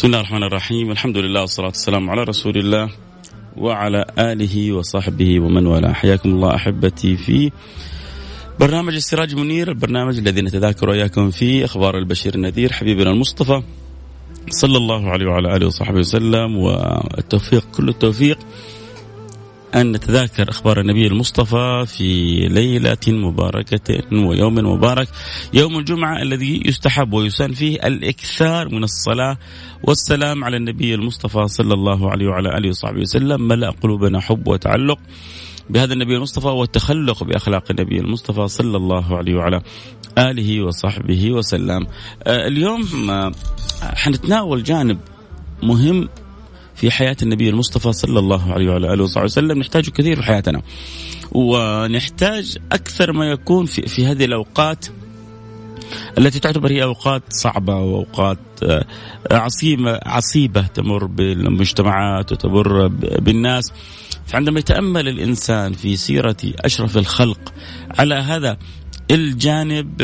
بسم الله الرحمن الرحيم الحمد لله والصلاة والسلام على رسول الله وعلى آله وصحبه ومن والاه حياكم الله أحبتي في برنامج السراج منير البرنامج الذي نتذاكر وإياكم فيه أخبار البشير النذير حبيبنا المصطفى صلى الله عليه وعلى آله وصحبه وسلم والتوفيق كل التوفيق أن نتذاكر أخبار النبي المصطفى في ليلة مباركة ويوم مبارك يوم الجمعة الذي يستحب ويسن فيه الإكثار من الصلاة والسلام على النبي المصطفى صلى الله عليه وعلى آله وصحبه وسلم. ملأ قلوبنا حب وتعلق بهذا النبي المصطفى والتخلق بأخلاق النبي المصطفى صلى الله عليه وعلى آله وصحبه وسلم. آه اليوم آه حنتناول جانب مهم في حياة النبي المصطفى صلى الله عليه وعلى آله وصحبه وسلم. نحتاجه كثير في حياتنا. ونحتاج أكثر ما يكون في, في هذه الأوقات التي تعتبر هي أوقات صعبة وأوقات عصيبة عصيبة تمر بالمجتمعات وتمر بالناس. فعندما يتأمل الإنسان في سيرة أشرف الخلق على هذا الجانب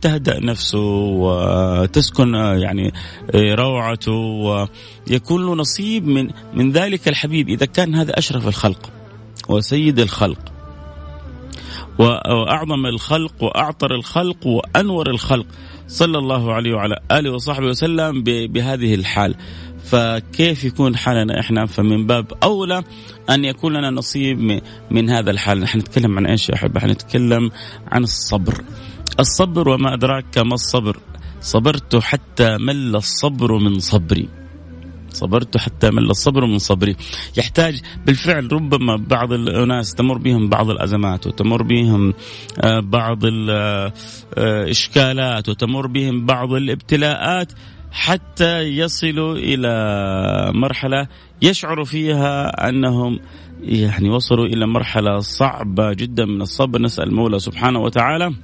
تهدأ نفسه وتسكن يعني روعته ويكون له نصيب من من ذلك الحبيب. إذا كان هذا أشرف الخلق وسيد الخلق وأعظم الخلق وأعطر الخلق وأنور الخلق صلى الله عليه وعلى آله وصحبه وسلم بهذه الحال. فكيف يكون حالنا إحنا فمن باب أولى أن يكون لنا نصيب من هذا الحال؟ نحن نتكلم عن إيش يا أحبة؟ نتكلم عن الصبر. الصبر وما أدراك ما الصبر؟ صبرت حتى مل الصبر من صبري. صبرت حتى مل الصبر من صبري. يحتاج بالفعل ربما بعض الناس تمر بهم بعض الأزمات وتمر بهم بعض الإشكالات وتمر بهم بعض الابتلاءات. حتى يصلوا إلى مرحلة يشعر فيها أنهم يعني وصلوا إلى مرحلة صعبة جدا من الصبر نسأل المولى سبحانه وتعالى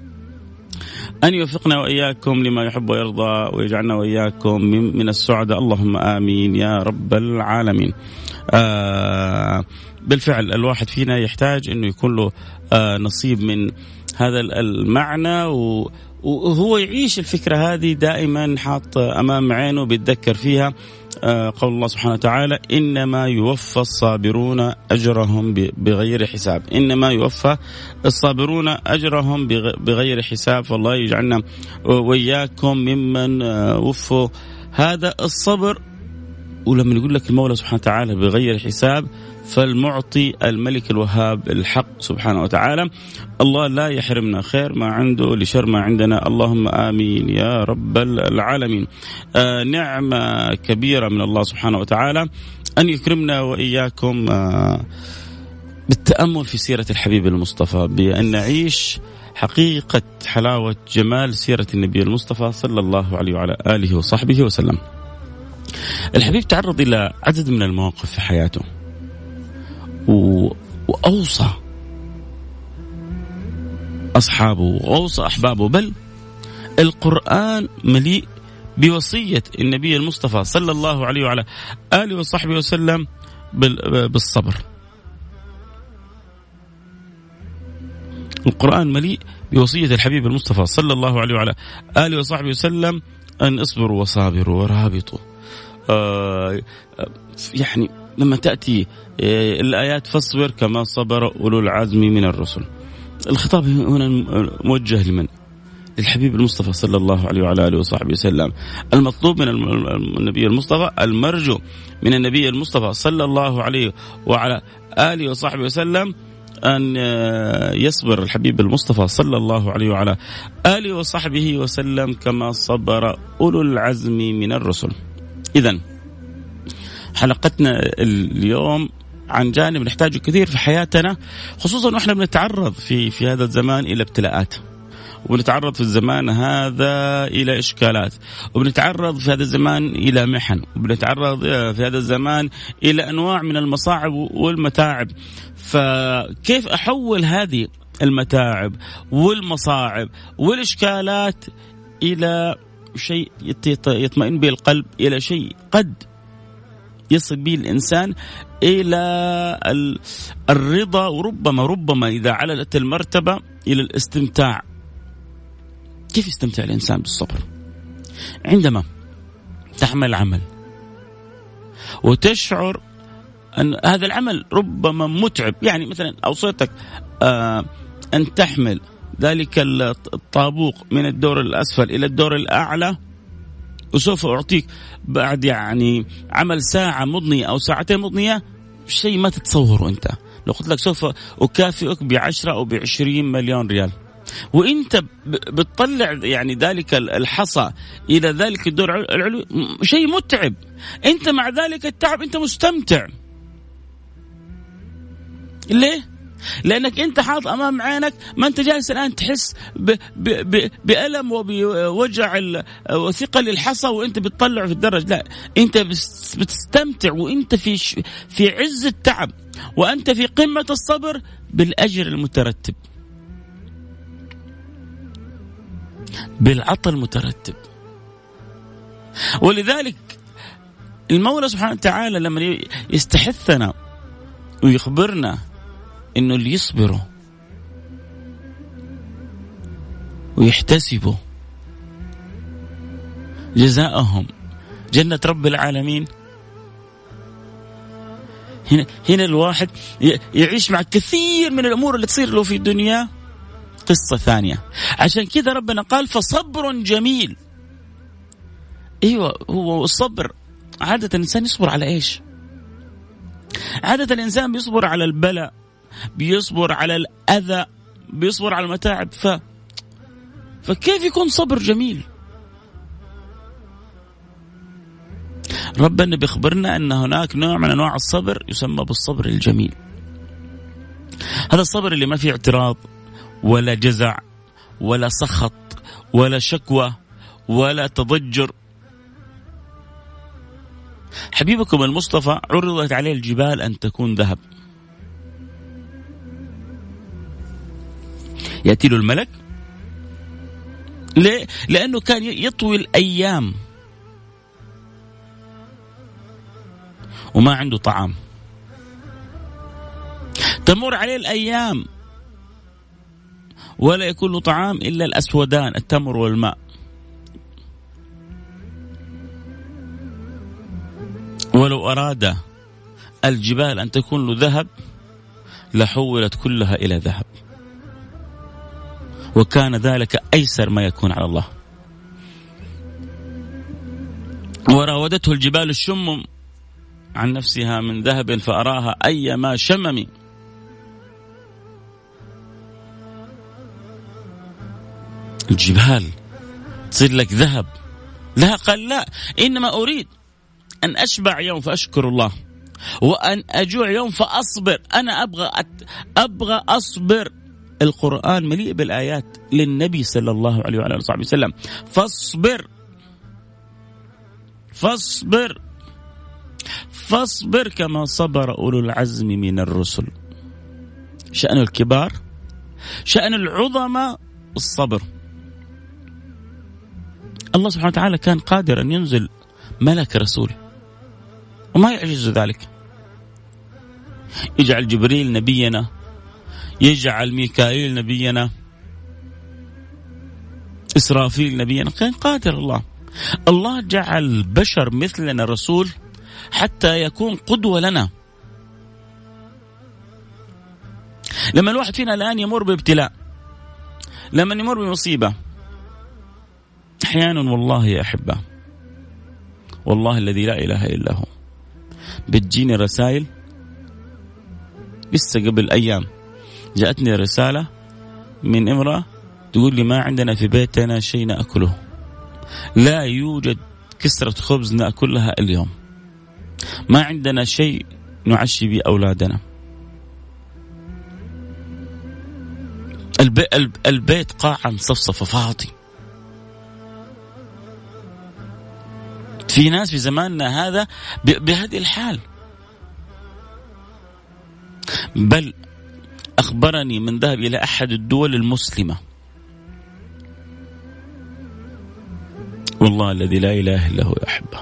أن يوفقنا وإياكم لما يحب ويرضى ويجعلنا وإياكم من السعداء. اللهم آمين يا رب العالمين. آه بالفعل الواحد فينا يحتاج أنه يكون له آه نصيب من هذا المعنى و وهو يعيش الفكرة هذه دائما حاط أمام عينه بيتذكر فيها قول الله سبحانه وتعالى إنما يوفى الصابرون أجرهم بغير حساب. إنما يوفى الصابرون أجرهم بغير حساب. فالله يجعلنا وإياكم ممن وفوا هذا الصبر. ولما يقول لك المولى سبحانه وتعالى بغير حساب فالمعطي الملك الوهاب الحق سبحانه وتعالى. الله لا يحرمنا خير ما عنده لشر ما عندنا. اللهم آمين يا رب العالمين. آه نعمة كبيرة من الله سبحانه وتعالى أن يكرمنا وإياكم آه بالتأمل في سيرة الحبيب المصطفى بأن نعيش حقيقة حلاوة جمال سيرة النبي المصطفى صلى الله عليه وعلى آله وصحبه وسلم. الحبيب تعرض إلى عدد من المواقف في حياته. و... وأوصى أصحابه وأوصى أحبابه بل القرآن مليء بوصية النبي المصطفى صلى الله عليه وعلى آله وصحبه وسلم بالصبر. القرآن مليء بوصية الحبيب المصطفى صلى الله عليه وعلى آله وصحبه وسلم أن اصبروا وصابروا ورابطوا. آه يعني لما تأتي آه، الآيات فاصبر كما صبر أولو العزم من الرسل. الخطاب هنا موجه لمن؟ للحبيب المصطفى صلى الله عليه وعلى آله وصحبه وسلم. المطلوب من النبي المصطفى المرجو من النبي المصطفى صلى الله عليه وعلى آله وصحبه وسلم أن يصبر الحبيب المصطفى صلى الله عليه وعلى آله وصحبه وسلم كما صبر أولو العزم من الرسل إذا حلقتنا اليوم عن جانب نحتاجه كثير في حياتنا خصوصا وإحنا بنتعرض في في هذا الزمان إلى ابتلاءات. وبنتعرض في الزمان هذا إلى إشكالات. وبنتعرض في هذا الزمان إلى محن. وبنتعرض في هذا الزمان إلى أنواع من المصاعب والمتاعب. فكيف أحول هذه المتاعب والمصاعب والإشكالات إلى شيء يطمئن به القلب إلى شيء قد يصل به الإنسان إلى الرضا وربما ربما إذا عللت المرتبة إلى الاستمتاع. كيف يستمتع الإنسان بالصبر؟ عندما تعمل عمل وتشعر أن هذا العمل ربما متعب يعني مثلا أوصيتك آه أن تحمل ذلك الطابوق من الدور الأسفل إلى الدور الأعلى وسوف أعطيك بعد يعني عمل ساعة مضنية أو ساعتين مضنية شيء ما تتصوره أنت. لو قلت لك سوف أكافئك بعشرة أو بعشرين مليون ريال. وإنت بتطلع يعني ذلك الحصى إلى ذلك الدور العلوي شيء متعب. أنت مع ذلك التعب أنت مستمتع. ليه؟ لأنك أنت حاط أمام عينك ما أنت جالس الآن تحس ب ب ب بألم وبوجع وثقل الحصى وأنت بتطلع في الدرج. لا أنت بتستمتع وأنت في في عز التعب وأنت في قمة الصبر بالأجر المترتب. بالعطاء المترتب. ولذلك المولى سبحانه وتعالى لما يستحثنا ويخبرنا إنه اللي يصبروا ويحتسبوا جزاءهم. جنة رب العالمين. هنا هنا الواحد يعيش مع كثير من الأمور اللي تصير له في الدنيا. قصة ثانية. عشان كذا ربنا قال فصبر جميل. أيوه هو الصبر. عادة الإنسان يصبر على إيش؟ عادة الإنسان بيصبر على البلاء. بيصبر على الأذى بيصبر على المتاعب. ف فكيف يكون صبر جميل؟ ربنا بيخبرنا أن هناك نوع من أنواع الصبر يسمى بالصبر الجميل. هذا الصبر اللي ما فيه اعتراض ولا جزع ولا سخط ولا شكوى ولا تضجر. حبيبكم المصطفى عرضت عليه الجبال أن تكون ذهب. يأتي له الملك؟ ليه؟ لأنه كان يطوي الأيام. وما عنده طعام. تمر عليه الأيام. ولا يكون له طعام إلا الأسودان التمر والماء. ولو أراد الجبال أن تكون له ذهب لحولت كلها إلى ذهب. وكان ذلك أيسر ما يكون على الله. وراودته الجبال الشم عن نفسها من ذهب فأراها أيما شمم الجبال تصير لك ذهب لا قال لا إنما أريد أن أشبع يوم فأشكر الله وأن أجوع يوم فأصبر أنا أبغى. أبغى أصبر القرآن مليء بالآيات للنبي صلى الله عليه وعلى آله وصحبه وسلم. فاصبر. فاصبر. فاصبر كما صبر أولو العزم من الرسل. شأن الكبار شأن العظماء الصبر. الله سبحانه وتعالى كان قادر أن ينزل ملك رسول. وما يعجز ذلك. يجعل جبريل نبينا يجعل ميكائيل نبينا إسرافيل نبينا كان قادر الله. الله جعل بشر مثلنا رسول حتى يكون قدوة لنا. لما الواحد فينا الآن يمر بابتلاء لما يمر بمصيبة أحيانا والله يا أحبة والله الذي لا إله إلا هو. بتجيني رسائل لسه قبل أيام. جاءتني رسالة من امرأة تقول لي ما عندنا في بيتنا شيء نأكله. لا يوجد كسرة خبز نأكلها اليوم. ما عندنا شيء نعشي به أولادنا. البيت قاعا مصفصفة فاضي في ناس في زماننا هذا بهذه الحال. بل أخبرني من ذهب إلى أحد الدول المسلمة. والله الذي لا إله إلا هو أحبه.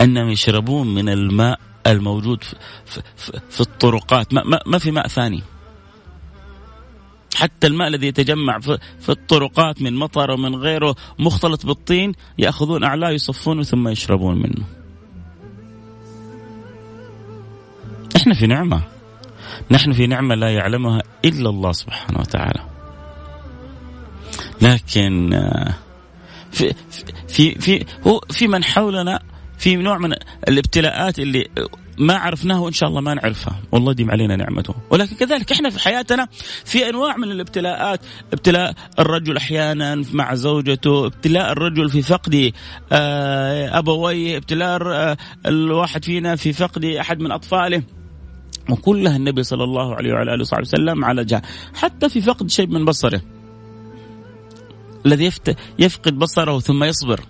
أنهم يشربون من الماء الموجود في, في, في الطرقات. ما, ما, ما في ماء ثاني. حتى الماء الذي يتجمع في, في الطرقات من مطر ومن غيره مختلط بالطين يأخذون أعلاه يصفونه ثم يشربون منه. إحنا في نعمة. نحن في نعمة لا يعلمها إلا الله سبحانه وتعالى. لكن آه، في في في هو في من حولنا في نوع من الابتلاءات اللي ما عرفناه وإن شاء الله ما نعرفها. والله ديم علينا نعمته. ولكن كذلك إحنا في حياتنا في أنواع من الابتلاءات ابتلاء الرجل أحيانا مع زوجته ابتلاء الرجل في فقد آه، أبويه ابتلاء آه، الواحد فينا في فقد أحد من أطفاله. وكلها النبي صلى الله عليه وعلى آله وصحبه وسلم عالجها حتى في فقد شيء من بصره الذي يفقد بصره ثم يصبر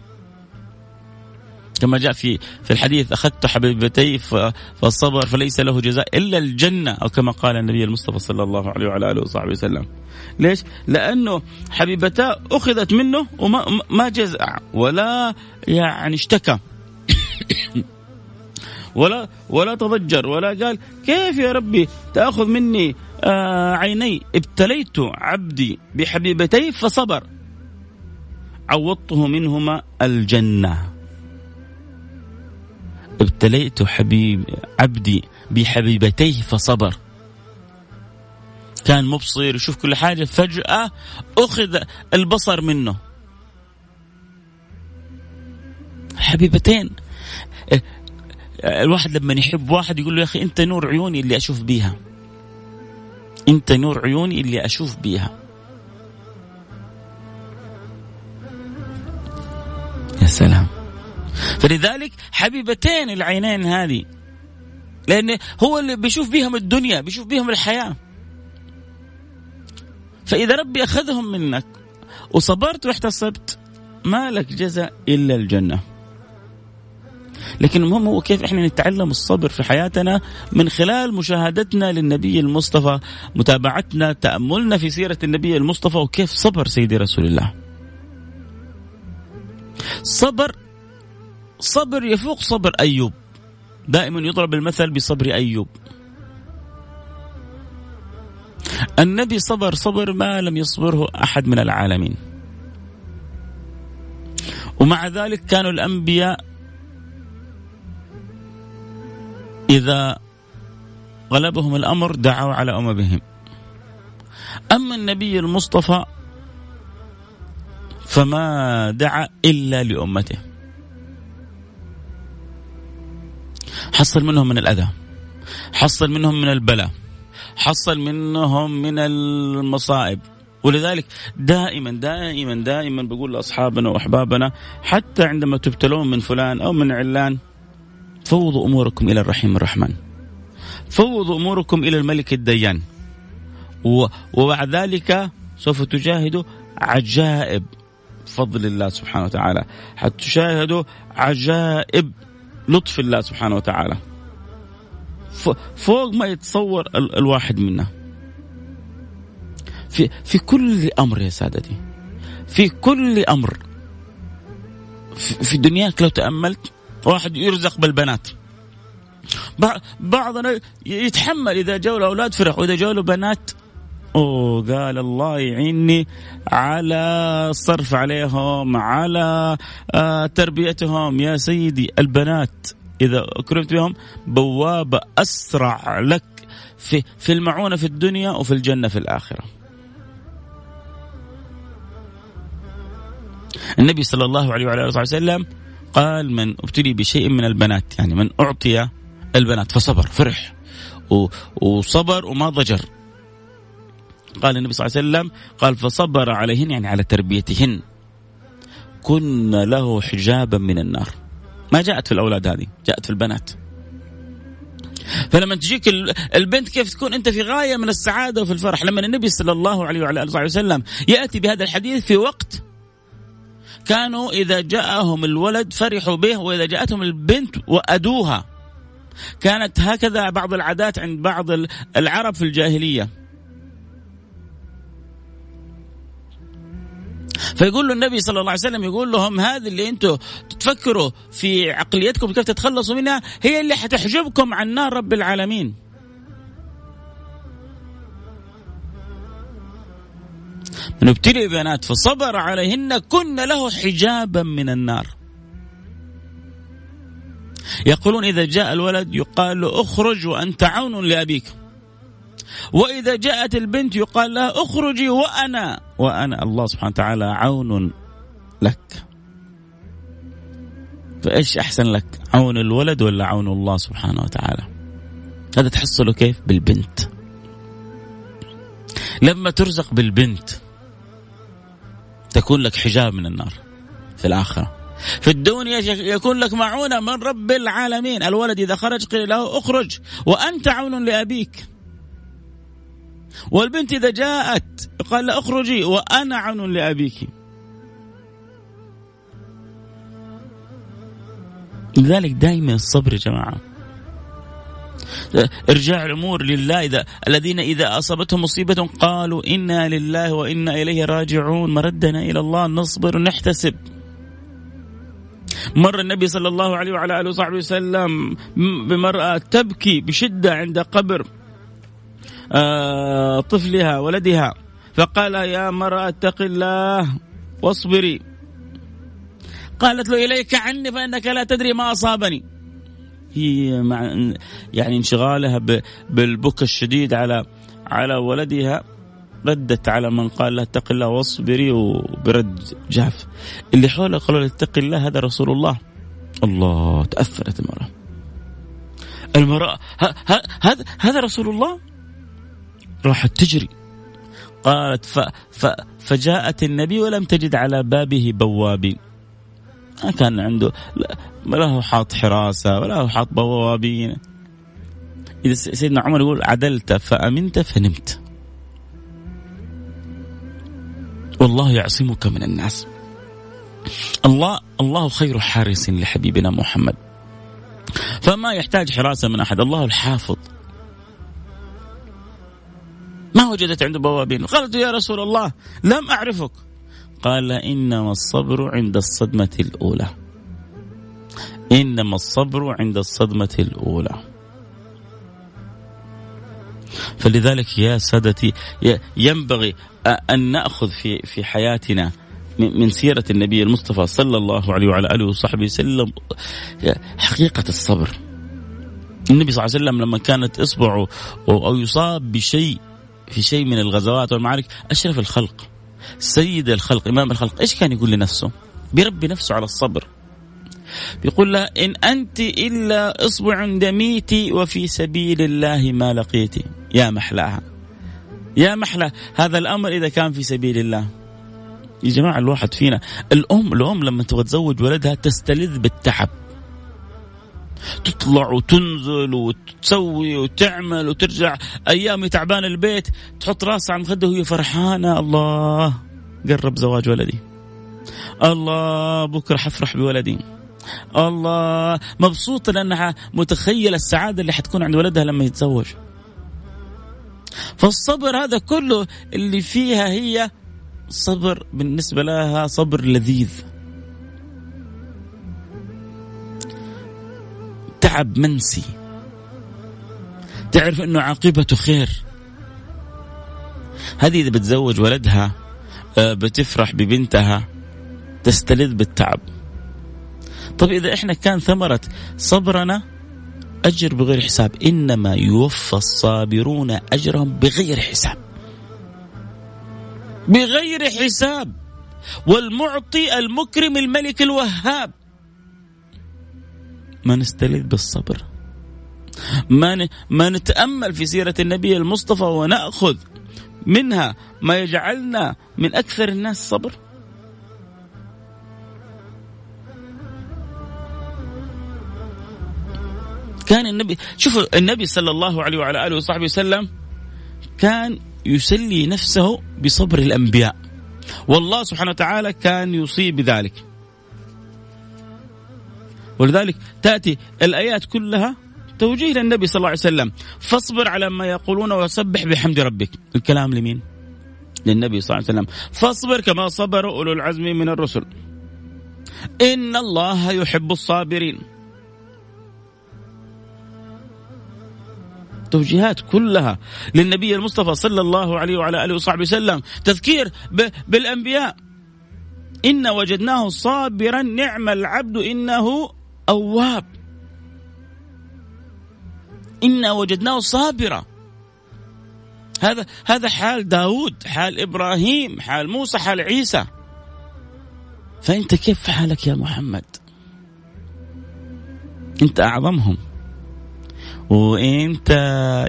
كما جاء في في الحديث أخذت حبيبتي فالصبر فليس له جزاء إلا الجنة أو كما قال النبي المصطفى صلى الله عليه وعلى آله وصحبه وسلم. ليش؟ لأنه حبيبتا أخذت منه وما ما جزع ولا يعني اشتكى ولا ولا تضجر ولا قال كيف يا ربي تأخذ مني آه عيني؟ ابتليت عبدي بحبيبتي فصبر. عوضته منهما الجنة. ابتليت حبيب عبدي بحبيبتيه فصبر. كان مبصر يشوف كل حاجة فجأة أخذ البصر منه. حبيبتين الواحد لما يحب واحد يقول له يا أخي أنت نور عيوني اللي أشوف بيها. أنت نور عيوني اللي أشوف بيها. يا سلام. فلذلك حبيبتين العينين هذه. لأن هو اللي بيشوف بيهم الدنيا بيشوف بيهم الحياة. فإذا ربي أخذهم منك وصبرت واحتسبت ما لك جزاء إلا الجنة. لكن المهم هو كيف إحنا نتعلم الصبر في حياتنا من خلال مشاهدتنا للنبي المصطفى متابعتنا تأملنا في سيرة النبي المصطفى وكيف صبر سيدي رسول الله. صبر صبر يفوق صبر أيوب. دائما يضرب المثل بصبر أيوب. النبي صبر صبر ما لم يصبره أحد من العالمين. ومع ذلك كانوا الأنبياء إذا غلبهم الأمر دعوا على أممهم. أما النبي المصطفى فما دعا إلا لأمته. حصل منهم من الأذى حصل منهم من البلاء حصل منهم من المصائب. ولذلك دائما دائما دائما بقول لأصحابنا وأحبابنا حتى عندما تبتلون من فلان أو من علان فوضوا أموركم إلى الرحيم الرحمن. فوضوا أموركم إلى الملك الديان. وبعد ذلك سوف تجاهدوا عجائب فضل الله سبحانه وتعالى. حتشاهدوا عجائب لطف الله سبحانه وتعالى. فوق ما يتصور الواحد منا. في في كل أمر يا سادتي. في كل أمر. في دنياك لو تأملت واحد يرزق بالبنات بعضنا يتحمل إذا جاءوا الأولاد فرح وإذا جاءوا له بنات قال الله يعيني على الصرف عليهم على آه تربيتهم يا سيدي البنات إذا أكرمت بهم بوابة أسرع لك في في المعونة في الدنيا وفي الجنة في الآخرة. النبي صلى الله عليه وعلى آله وسلم قال من ابتلي بشيء من البنات يعني من أعطي البنات فصبر فرح وصبر وما ضجر. قال النبي صلى الله عليه وسلم قال فصبر عليهن يعني على تربيتهن. كن له حجابا من النار. ما جاءت في الأولاد هذه جاءت في البنات. فلما تجيك البنت كيف تكون أنت في غاية من السعادة وفي الفرح؟ لما النبي صلى الله عليه وعلى آله وسلم يأتي بهذا الحديث في وقت كانوا إذا جاءهم الولد فرحوا به وإذا جاءتهم البنت وأدوها. كانت هكذا بعض العادات عند بعض العرب في الجاهلية. فيقول له النبي صلى الله عليه وسلم يقول لهم هذه اللي أنتم تفكروا في عقليتكم كيف تتخلصوا منها هي اللي حتحجبكم عن نار رب العالمين. من ابتلي بنات فصبر عليهن كن له حجابا من النار. يقولون إذا جاء الولد يقال له اخرج وأنت عون لأبيك. وإذا جاءت البنت يقال لها اخرجي وأنا وأنا. الله سبحانه وتعالى عون لك. فإيش أحسن لك عون الولد ولا عون الله سبحانه وتعالى؟ هذا تحصله كيف؟ بالبنت. لما ترزق بالبنت تكون لك حجاب من النار في الآخرة. في الدنيا يكون لك معونة من رب العالمين. الولد إذا خرج قيل له اخرج وأنت عون لأبيك. والبنت إذا جاءت قال لها اخرجي وأنا عون لأبيك. لذلك دائما الصبر يا جماعة. ارجاع الأمور لله. إذا الذين إذا أصابتهم مصيبة قالوا إنا لله وإنا إليه راجعون. مردنا إلى الله نصبر ونحتسب. مر النبي صلى الله عليه وعلى آله وصحبه وسلم بمرأة تبكي بشدة عند قبر آه، طفلها ولدها. فقال يا مرأة اتق الله واصبري. قالت له إليك عني فإنك لا تدري ما أصابني. هي مع يعني انشغالها بالبكى الشديد على على ولدها ردت على من قال لها اتق الله واصبري وبرد جاف اللي حولها قالوا لها اتق الله هذا رسول الله. الله تأثرت المرأة. المرأة هذا هذا رسول الله؟ راحت تجري. قالت ف ف فجاءت النبي ولم تجد على بابه بوابين. ما كان عنده لا له حاط حراسة ولا هو حاط بوابين. إذا سيدنا عمر يقول عدلت فأمنت فنمت. والله يعصمك من الناس. الله الله خير حارس لحبيبنا محمد. فما يحتاج حراسة من أحد الله الحافظ. ما وجدت عنده بوابين. قالت يا رسول الله لم أعرفك. قال إنما الصبر عند الصدمة الأولى. إنما الصبر عند الصدمة الأولى. فلذلك يا سادتي ينبغي أن نأخذ في في حياتنا من سيرة النبي المصطفى صلى الله عليه وعلى آله وصحبه وسلم حقيقة الصبر. النبي صلى الله عليه وسلم لما كانت إصبعه أو يصاب بشيء في شيء من الغزوات والمعارك أشرف الخلق. سيد الخلق إمام الخلق إيش كان يقول لنفسه؟ بيربي نفسه على الصبر. بيقول لها إن أنت إلا إصبع دميتي وفي سبيل الله ما لقيتي يا محلاها يا محلى هذا الأمر إذا كان في سبيل الله. يا جماعة الواحد فينا الأم الأم لما تبغى تزوج ولدها تستلذ بالتعب. تطلع وتنزل وتسوي وتعمل وترجع أيام تعبان البيت تحط راسها على مخده وهي فرحانة. الله قرب زواج ولدي. الله بكرة حفرح بولدي. الله مبسوطة لأنها متخيلة السعادة اللي حتكون عند ولدها لما يتزوج. فالصبر هذا كله اللي فيها هي صبر بالنسبة لها صبر لذيذ. تعب منسي. تعرف إنه عاقبته خير. هذه إذا بتزوج ولدها آه، بتفرح ببنتها تستلذ بالتعب. طب إذا إحنا كان ثمرة صبرنا أجر بغير حساب. إنما يوفى الصابرون أجرهم بغير حساب. بغير حساب. والمعطي المكرم الملك الوهاب. ما نستلذ بالصبر. ما ما نتأمل في سيرة النبي المصطفى ونأخذ منها ما يجعلنا من أكثر الناس صبر. كان النبي شوفوا النبي صلى الله عليه وعلى آله وصحبه وسلم كان يسلي نفسه بصبر الأنبياء. والله سبحانه وتعالى كان يصيب بذلك. ولذلك تأتي الآيات كلها توجيه للنبي صلى الله عليه وسلم. فاصبر على ما يقولون وسبح بحمد ربك. الكلام لمين؟ للنبي صلى الله عليه وسلم. فاصبر كما صبر أولو العزم من الرسل. إن الله يحب الصابرين. توجيهات كلها للنبي المصطفى صلى الله عليه وعلى آله وصحبه وسلم. تذكير بالأنبياء. إن وجدناه صابرا نعم العبد إنه أواب. إنا وجدناه صابرا. هذا هذا حال داود حال إبراهيم حال موسى حال عيسى. فأنت كيف حالك يا محمد؟ أنت أعظمهم. وأنت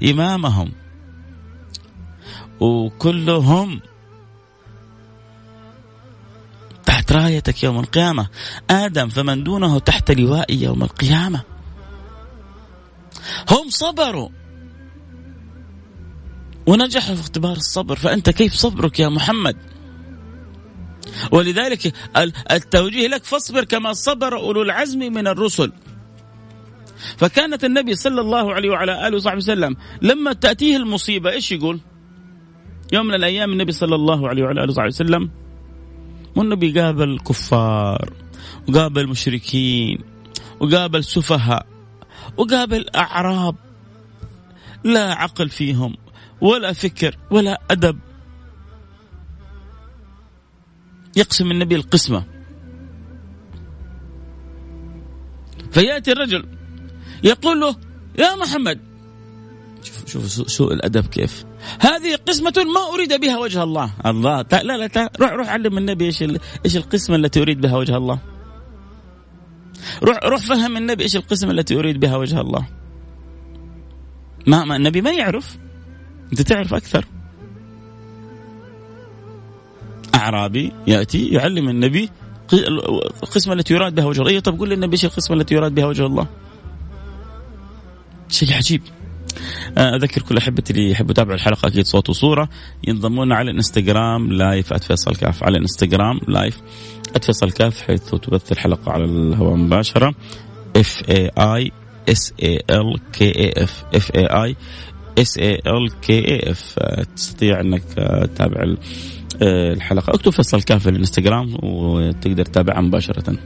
إمامهم. وكلهم رايتك يوم القيامة. آدم فمن دونه تحت لوائي يوم القيامة. هم صبروا. ونجحوا في اختبار الصبر. فأنت كيف صبرك يا محمد؟ ولذلك التوجيه لك فاصبر كما صبر أولو العزم من الرسل. فكانت النبي صلى الله عليه وعلى آله وصحبه وسلم لما تأتيه المصيبة إيش يقول؟ يوم من الأيام النبي صلى الله عليه وعلى آله وصحبه وسلم والنبي قابل كفار وقابل مشركين وقابل سفهاء وقابل أعراب. لا عقل فيهم ولا فكر ولا أدب. يقسم النبي القسمة. فيأتي الرجل يقول له يا محمد. شوف شوف سوء الأدب كيف. هذه قسمة ما أريد بها وجه الله. الله لا لا روح روح علم النبي إيش إيش القسمة التي أريد بها وجه الله. روح روح فهم النبي إيش القسمة التي أريد بها وجه الله. ما, ما النبي ما يعرف. أنت تعرف أكثر. أعرابي يأتي يعلم النبي القسمة التي يراد بها وجه الله. إيه طب قول للنبي إيش القسمة التي يراد بها وجه الله. شيء عجيب. أذكر كل أحبتي اللي يحبوا يتابعوا الحلقة أكيد صوت وصورة. ينضمون على الانستغرام live @فيصل كاف على الانستغرام live @فيصل كاف حيث تبث الحلقة على الهواء مباشرة. F A I S A L K A F F A I S A L K A F تستطيع أنك آه، تتابع آه، الحلقة. اكتب فيصل كاف في الإنستغرام وتقدر تتابعها مباشرة.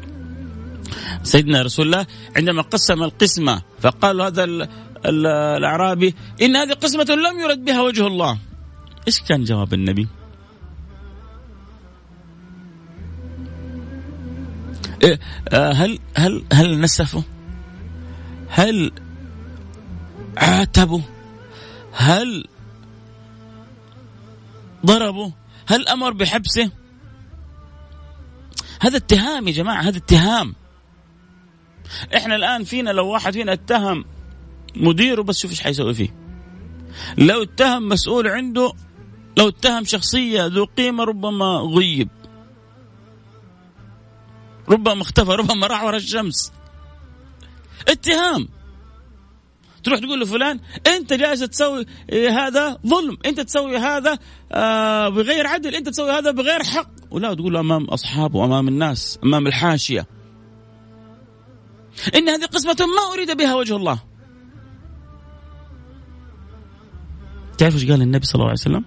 سيدنا رسول الله عندما قسم القسمة فقال هذا الأعرابي إن هذه قسمة لم يرد بها وجه الله إيش كان جواب النبي إيه، آه، هل هل هل نسفوا؟ هل عاتبوا؟ هل ضربوا؟ هل أمر بحبسه؟ هذا اتهام يا جماعة هذا اتهام إحنا الآن فينا لو واحد فينا اتهم مديره بس شوف إيش حيسوي فيه. لو اتهم مسؤول عنده لو اتهم شخصية ذو قيمة ربما غيب. ربما اختفى ربما راح ورا الشمس. اتهام. تروح تقول لفلان أنت جالس تسوي هذا ظلم أنت تسوي هذا آه، بغير عدل أنت تسوي هذا بغير حق. ولا تقول أمام أصحابه أمام الناس أمام الحاشية. إن هذه قسمة ما أريد بها وجه الله. تعرف إيش قال النبي صلى الله عليه وسلم؟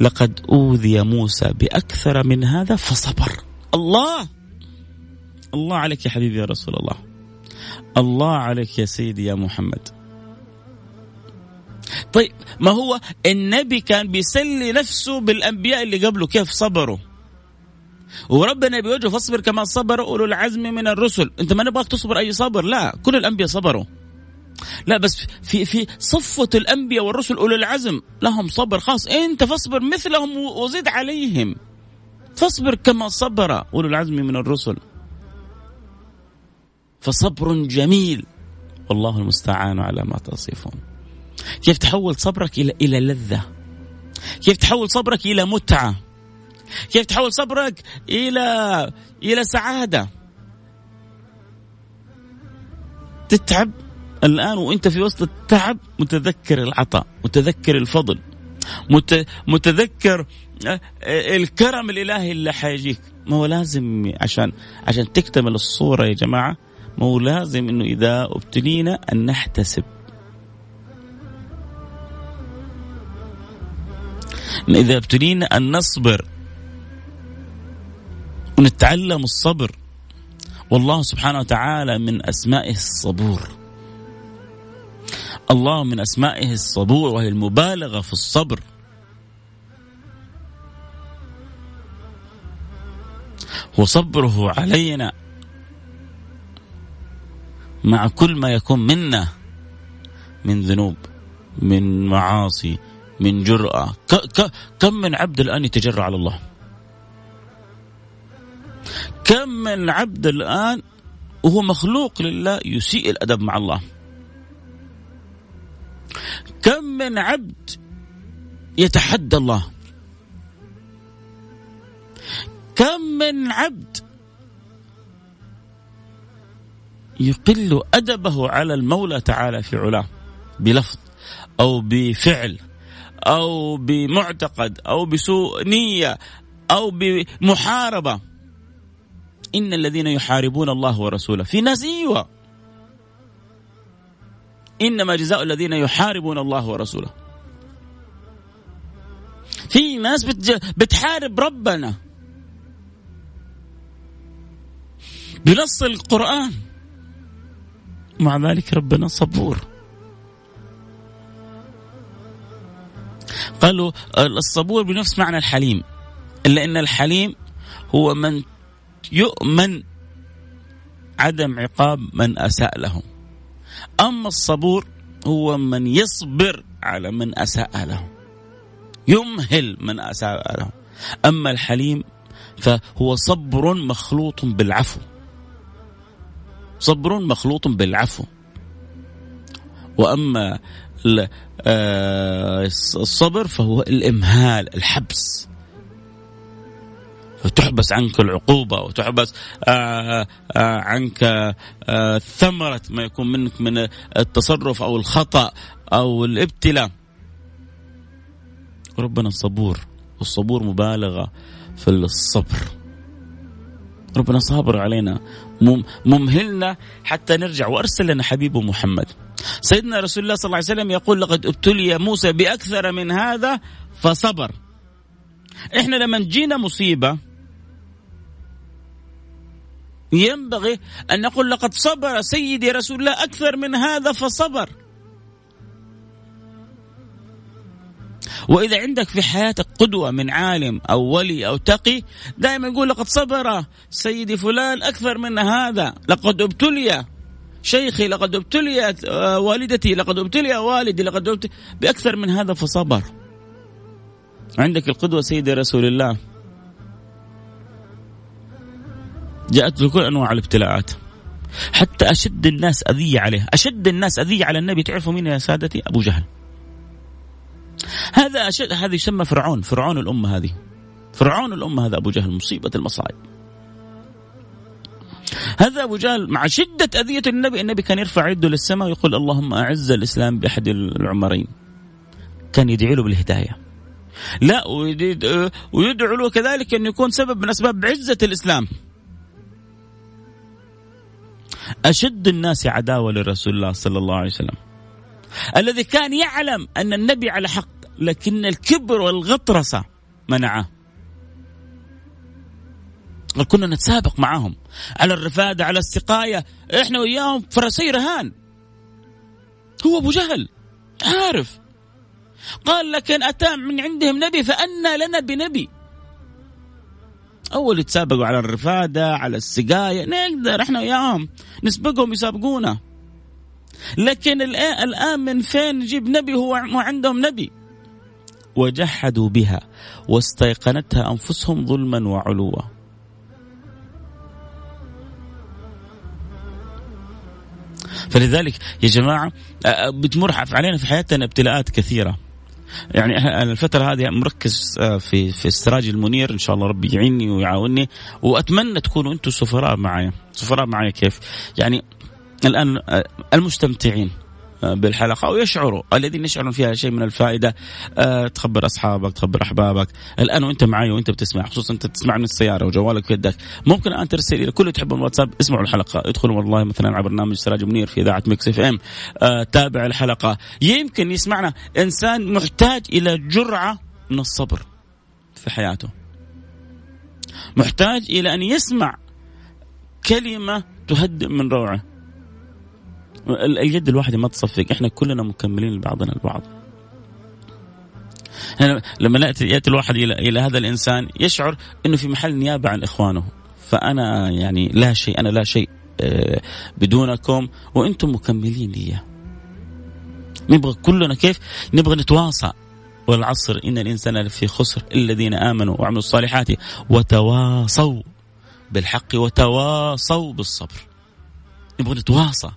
لقد أوذي موسى بأكثر من هذا فصبر. الله! الله عليك يا حبيبي يا رسول الله. الله عليك يا سيدي يا محمد. طيب ما هو النبي كان بيسلي نفسه بالأنبياء اللي قبله؟ كيف صبروا؟ وربنا بيوجه فاصبر كما صبر أولو العزم من الرسل. أنت ما نبغاك تصبر أي صبر؟ لا كل الأنبياء صبروا. لا بس في في صفة الأنبياء والرسل أولي العزم لهم صبر خاص. أنت فاصبر مثلهم وزد عليهم. فاصبر كما صبر أولو العزم من الرسل. فصبر جميل. والله المستعان على ما تصفون. كيف تحول صبرك إلى إلى لذة؟ كيف تحول صبرك إلى متعة؟ كيف تحول صبرك إلى إلى سعادة؟ تتعب؟ الآن وأنت في وسط التعب متذكر العطاء متذكر الفضل متذكر آه، الكرم الإلهي اللي حيجيك. ما هو لازم عشان عشان تكتمل الصورة يا جماعة ما هو لازم إنه إذا أبتلينا أن نحتسب. إذا أبتلينا أن نصبر ونتعلم الصبر والله سبحانه وتعالى من أسمائه الصبور. الله من أسمائه الصبور وهي المبالغة في الصبر. وصبره علينا مع كل ما يكون منا من ذنوب من معاصي من جرأة. كم من عبد الآن يتجرأ على الله؟ كم من عبد الآن وهو مخلوق لله يسيء الأدب مع الله؟ كم من عبد يتحدى الله؟ كم من عبد يقل أدبه على المولى تعالى في علاه بلفظ أو بفعل أو بمعتقد أو بسوء نية أو بمحاربة. إن الذين يحاربون الله ورسوله في ناس أيوه إنما جزاء الذين يحاربون الله ورسوله. في ناس بتحارب ربنا. بنص القرآن. مع ذلك ربنا صبور. قالوا الصبور بنفس معنى الحليم. إلا أن الحليم هو من يؤمن عدم عقاب من أساء له أما الصبور هو من يصبر على من أساء له يمهل من أساء له. أما الحليم فهو صبر مخلوط بالعفو صبر مخلوط بالعفو. وأما آه، الصبر فهو الإمهال الحبس. فتحبس عنك العقوبة وتحبس آه، آه، عنك ثمرة ما يكون منك من التصرف أو الخطأ أو الابتلاء. ربنا صبور والصبور مبالغة في الصبر. ربنا صابر علينا ممهلنا حتى نرجع. وأرسل لنا حبيبه محمد. سيدنا رسول الله صلى الله عليه وسلم يقول لقد ابتلي موسى بأكثر من هذا فصبر. إحنا لما جينا مصيبة ينبغي أن نقول لقد صبر سيدي رسول الله أكثر من هذا فصبر. وإذا عندك في حياتك قدوة من عالم أو ولي أو تقي دائما يقول لقد صبر سيدي فلان أكثر من هذا. لقد ابتلي شيخي لقد ابتليت آه، والدتي لقد ابتلي والدي لقد ابتلي بأكثر من هذا فصبر. عندك القدوة سيدي رسول الله. جاءت بكل أنواع الابتلاءات. حتى أشد الناس أذية عليه. أشد الناس أذية على النبي. تعرفوا مين يا سادتي؟ أبو جهل. هذا أشد هذا يسمى فرعون. فرعون الأمة هذه. فرعون الأمة هذا أبو جهل. مصيبة المصائب. هذا أبو جهل مع شدة أذية النبي. النبي كان يرفع يده للسماء ويقول اللهم أعز الإسلام بأحد العمرين. كان يدعي له بالهداية. لا ويدعو له كذلك أن يكون سبب من أسباب عزة الإسلام. أشد الناس عداوة لرسول الله صلى الله عليه وسلم. الذي كان يعلم أن النبي على حق لكن الكبر والغطرسة منعه. كنا نتسابق معهم على الرفادة على السقاية إحنا وياهم فرسي رهان. هو أبو جهل عارف. قال لكن أتى من عندهم نبي فأنا لنا بنبي. أول يتسابقوا على الرفادة على السقاية نقدر إحنا وياهم نسبقهم يسابقونا. لكن الآن من فين نجيب نبي هو عندهم نبي؟ وجحدوا بها واستيقنتها أنفسهم ظلما وعلوا. فلذلك يا جماعة بتمر علينا في حياتنا ابتلاءات كثيرة. يعني الفترة هذه مركز في في السراج المنير. إن شاء الله ربي يعيني ويعاونني. وأتمنى تكونوا أنتم سفراء معي سفراء معي كيف؟ يعني الآن المستمتعين. بالحلقة ويشعروا الذين يشعرون فيها شيء من الفائدة أه تخبر أصحابك تخبر أحبابك. الآن وأنت معي وأنت بتسمع خصوصا أنت تسمع من السيارة وجوالك في يدك ممكن الآن ترسل إلى كل تحبون الواتساب اسمعوا الحلقة. ادخلوا والله مثلا على برنامج سراج منير في إذاعة Mix FM أه تابع الحلقة. يمكن يسمعنا إنسان محتاج إلى جرعة من الصبر في حياته. محتاج إلى أن يسمع كلمة تهدئ من روعه. اليد الواحدة ما تصفق. إحنا كلنا مكملين لبعضنا البعض. يعني لما يأتي الواحد إلى إلى هذا الإنسان يشعر إنه في محل نيابة عن إخوانه. فأنا يعني لا شيء أنا لا شيء آه، بدونكم وأنتم مكملين لي نبغى كلنا كيف؟ نبغى نتواصى والعصر إن الإنسان لفي خسر. الذين آمنوا وعملوا الصالحات وتواصوا بالحق وتواصوا بالصبر. نبغى نتواصى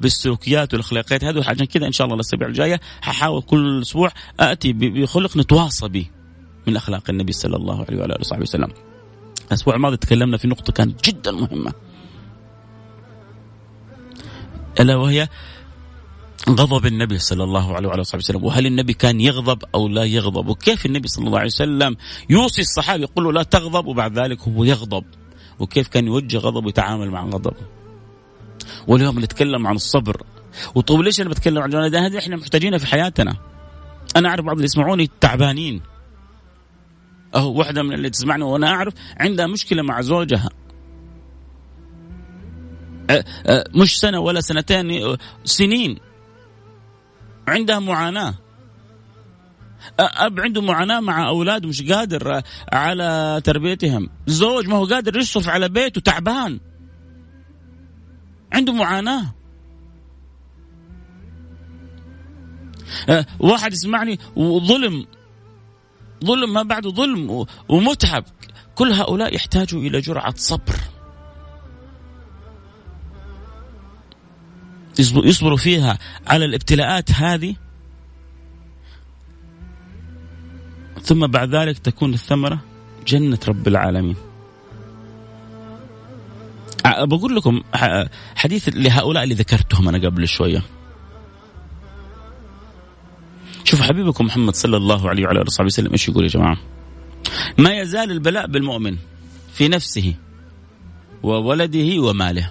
بالسلوكيات والأخلاقيات. هذه عشان كذا إن شاء الله الأسابيع الجاية ححاول كل أسبوع آتي بخلق نتواصى به من أخلاق النبي صلى الله عليه وعلى اله وصحبه وسلم. الأسبوع الماضي تكلمنا في نقطة كانت جدا مهمة. ألا وهي غضب النبي صلى الله عليه وعلى وصحبه وسلم. وهل النبي كان يغضب أو لا يغضب؟ وكيف النبي صلى الله عليه وسلم يوصي الصحابة يقول له لا تغضب وبعد ذلك هو يغضب؟ وكيف كان يوجه غضب ويتعامل مع غضبه واليوم نتكلم عن الصبر. وطيب ليش أنا بتكلم عن هذه إحنا محتاجينها في حياتنا. أنا أعرف بعض اللي يسمعوني تعبانين. أهو واحدة من اللي تسمعني وأنا أعرف عندها مشكلة مع زوجها. مش سنة ولا سنتين سنين. عندها معاناة. أب عنده معاناة مع اولاده مش قادر على تربيتهم. زوج ما هو قادر يصرف على بيته تعبان. عنده معاناة. أه واحد يسمعني وظلم ظلم ما بعده ظلم ومتعب. كل هؤلاء يحتاجوا إلى جرعة صبر. يصبروا فيها على الابتلاءات هذه. ثم بعد ذلك تكون الثمرة جنة رب العالمين. بقول لكم حديث لهؤلاء اللي ذكرتهم أنا قبل شوية شوفوا حبيبكم محمد صلى الله عليه وعلى آله وصحبه وسلم إيش يقول يا جماعة؟ ما يزال البلاء بالمؤمن في نفسه وولده وماله.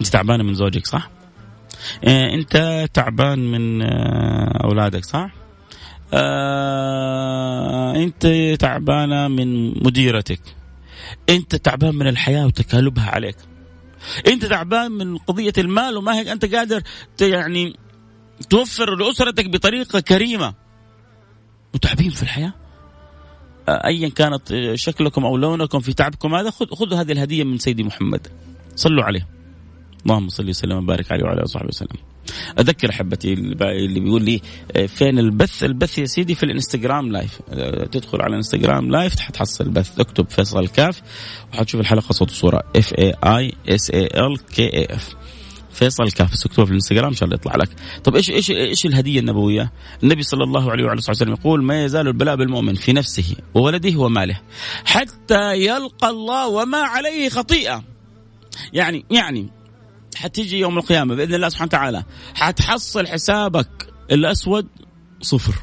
أنت تعبانه من زوجك صح؟ آه، أنت تعبان من آه، أولادك صح؟ آه، أنت تعبانه من مديرتك انت تعبان من الحياة وتكالبها عليك. انت تعبان من قضية المال وما هيك انت قادر يعني توفر لأسرتك بطريقة كريمة. وتعبين في الحياة؟ ايا كانت شكلكم أو لونكم في تعبكم هذا خذوا هذه الهدية من سيدي محمد. صلوا عليه. اللهم صل وسلم وبارك عليه وعلى آله وصحبه وسلم. أذكر احبتي اللي بيقول لي آه، فين البث؟ البث يا سيدي في الإنستغرام live آه، تدخل على الإنستغرام live حتحصل البث. اكتب فيصل كاف وحتشوف الحلقة صوت وصورة. F A I S A L K A F فيصل كاف بس في الإنستغرام إن شاء الله يطلع لك. طب إيش إيش إيش الهدية النبوية؟ النبي صلى الله عليه وعلى وسلم يقول ما يزال البلاء بالمؤمن في نفسه وولده وماله حتى يلقى الله وما عليه خطيئة. يعني يعني حتيجي يوم القيامة بإذن الله سبحانه وتعالى. حتحصل حسابك الأسود صفر.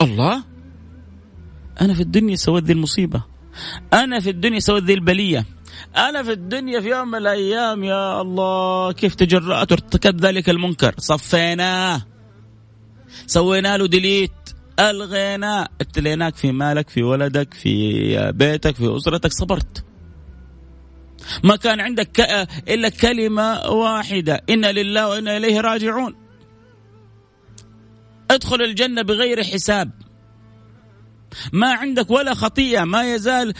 الله؟ أنا في الدنيا سويت ذي المصيبة. أنا في الدنيا سويت ذي البلية. أنا في الدنيا في يوم من الأيام يا الله كيف تجرأت وارتكبت ذلك المنكر؟ صفيناه سوينا له ديليت ألغيناه ابتليناك في مالك في ولدك في بيتك في أسرتك صبرت. ما كان عندك إلا كلمة واحدة. إن لله وإنا إليه راجعون. ادخل الجنة بغير حساب. ما عندك ولا خطيئة. ما يزال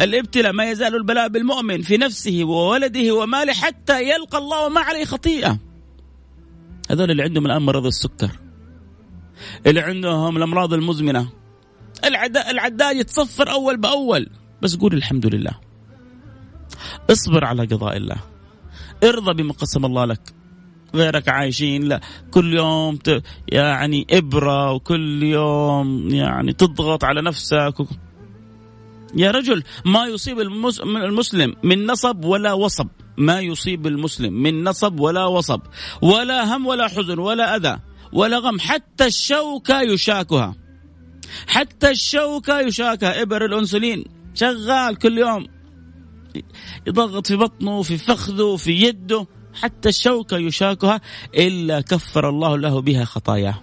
الإبتلاء ما يزال البلاء بالمؤمن في نفسه وولده وماله حتى يلقى الله وما عليه خطيئة. هذول اللي عندهم الآن مرض السكر. اللي عندهم الأمراض المزمنة. العداد يتصفر أول بأول. بس قول الحمد لله. اصبر على قضاء الله. ارضى بما قسم الله لك. غيرك عايشين لا كل يوم ت... يعني إبرة وكل يوم يعني تضغط على نفسك و... يا رجل ما يصيب المس... المسلم من نصب ولا وصب. ما يصيب المسلم من نصب ولا وصب. ولا هم ولا حزن ولا أذى ولا غم حتى الشوكة يشاكها. حتى الشوكة يشاكها. إبر الأنسولين شغال كل يوم. يضغط في بطنه في فخذه في يده حتى الشوكة يشاكها إلا كفر الله له بها خطاياه.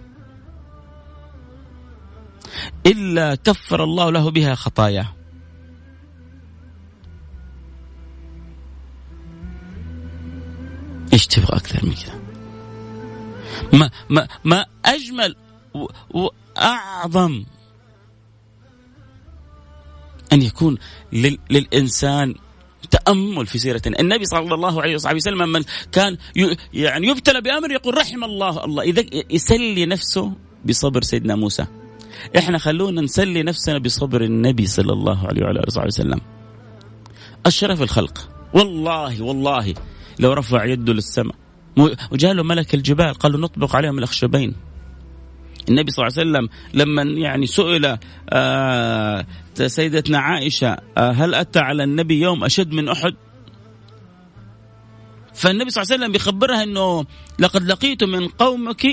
إلا كفر الله له بها خطاياه. إيش تبغى أكثر من كذا؟ ما ما ما أجمل واعظم أن يكون للإنسان تأمل في سيرة النبي صلى الله عليه وصحبه وسلم من كان يعني يبتلى بأمر يقول رحم الله الله. إذا يسلي نفسه بصبر سيدنا موسى. إحنا خلونا نسلي نفسنا بصبر النبي صلى الله عليه وعلى آله وسلم. اشرف الخلق. والله والله. لو رفع يده للسماء. وجاء له ملك الجبال قالوا نطبق عليهم الأخشبين. النبي صلى الله عليه وسلم لما يعني سئل آه سيدتنا عائشة آه هل أتى على النبي يوم أشد من أحد؟ فالنبي صلى الله عليه وسلم بيخبرها أنه لقد لقيت من قومك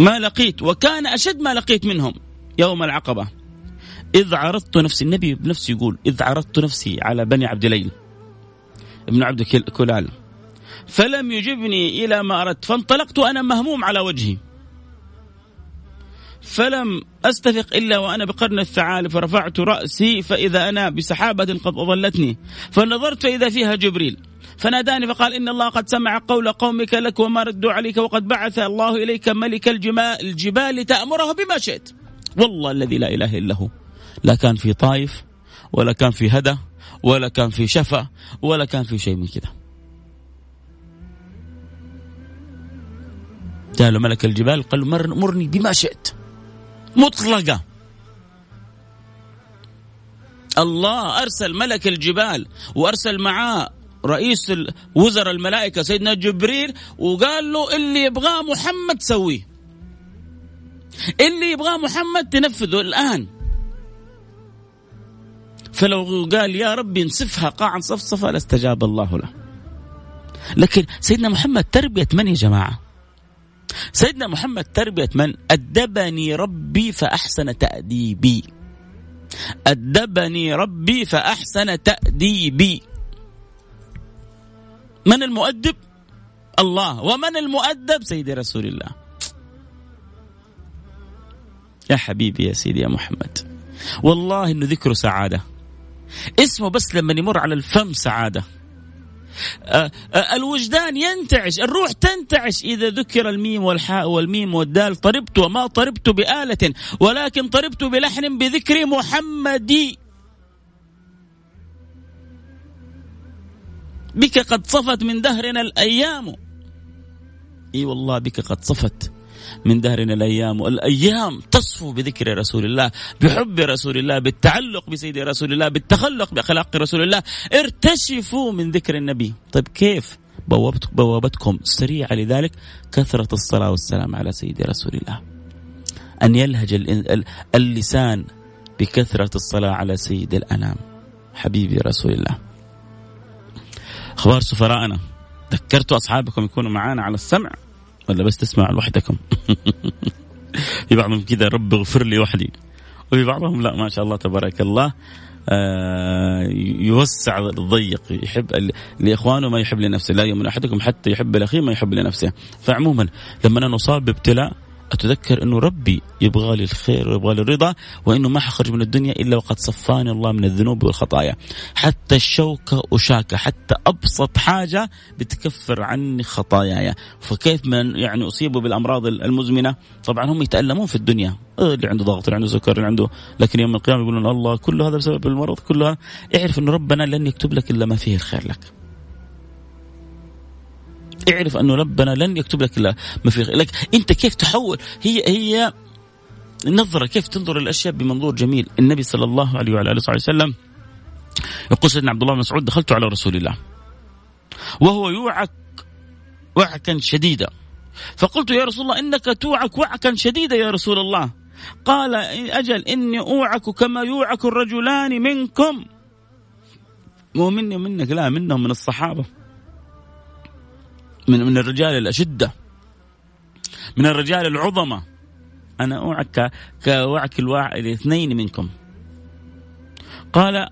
ما لقيت وكان أشد ما لقيت منهم يوم العقبة. إذ عرضت نفسي النبي بنفسه يقول إذ عرضت نفسي على بني عبد ليل ابن عبد كلال. فلم يجبني إلى ما أردت فانطلقت وأنا مهموم على وجهي. فلم أستفق إلا وأنا بقرن الثعالب فرفعت رأسي فإذا أنا بسحابة قد أظلتني فنظرت فإذا فيها جبريل. فناداني فقال إن الله قد سمع قول قومك لك وما ردوا عليك وقد بعث الله إليك ملك الجبال تأمره بما شئت. والله الذي لا إله إلا هو. لا كان في طائف ولا كان في هدى ولا كان في شفا ولا كان في شيء من كذا. له ملك الجبال قال له مرني بما شئت. مطلقة. الله أرسل ملك الجبال وأرسل معاه رئيس وزراء الملائكة سيدنا جبريل وقال له اللي يبغاه محمد سويه. اللي يبغاه محمد تنفذه الآن. فلو قال يا ربي انسفها قاعا صفصفة لاستجاب الله له. لكن سيدنا محمد تربية من يا جماعة؟ سيدنا محمد تربية من؟ أدبني ربي فأحسن تأديبي. أدبني ربي فأحسن تأديبي. من المؤدب؟ الله. ومن المؤدب؟ سيدي رسول الله. يا حبيبي يا سيدي يا محمد. والله إنه ذكره سعادة. اسمه بس لما يمر على الفم سعادة. الوجدان ينتعش الروح تنتعش إذا ذكر الميم والحاء والميم والدال طربت وما طربت بآلة ولكن طربت بلحن بذكر محمد. بك قد صفت من دهرنا الأيام. إي والله بك قد صفت. من دهرنا الأيام. الأيام تصفو بذكر رسول الله بحب رسول الله بالتعلق بسيد رسول الله بالتخلق بأخلاق رسول الله. ارتشفوا من ذكر النبي. طيب كيف بوابتك بوابتكم سريعة لذلك؟ كثرة الصلاة والسلام على سيد رسول الله. أن يلهج اللسان بكثرة الصلاة على سيد الأنام. حبيبي رسول الله. أخبار سفراءنا. ذكرتوا أصحابكم يكونوا معانا على السمع. ولا بس تسمع لوحدكم. في بعضهم كذا رب اغفر لي وحدي. وفي بعضهم لا ما شاء الله تبارك الله آه يوسع الضيق يحب لإخوانه ما يحب لنفسه لا يؤمن أحدكم حتى يحب لاخيه ما يحب لنفسه. فعموما لما نصاب بابتلاء أتذكر أنه ربي يبغى لي الخير ويبغى لي الرضا وأنه ما حخرج من الدنيا إلا وقد صفاني الله من الذنوب والخطايا. حتى الشوكة أشاكة حتى أبسط حاجة بتكفر عني خطاياي. فكيف من يعني أصيبوا بالأمراض المزمنة؟ طبعا هم يتألمون في الدنيا. اللي عنده ضغط اللي عنده سكر اللي عنده لكن يوم القيامة يقولون الله كل هذا بسبب المرض كلها اعرف أنه ربنا لن يكتب لك إلا ما فيه الخير لك. اعرف أنه ربنا لن يكتب لك إلا ما في لك أنت كيف تحول؟ هي هي نظرة كيف تنظر الاشياء بمنظور جميل. النبي صلى الله عليه وعلى آله وسلم يقول سيدنا عبد الله بن مسعود دخلت على رسول الله. وهو يوعك وعكا شديدا. فقلت يا رسول الله إنك توعك وعكا شديدا يا رسول الله. قال أجل إني أوعك كما يوعك الرجلان منكم. مو مني ومنك لا منهم من الصحابة. من من الرجال الأشدة. من الرجال العظمة. أنا أوعك كوعك الواع الاثنين منكم. قال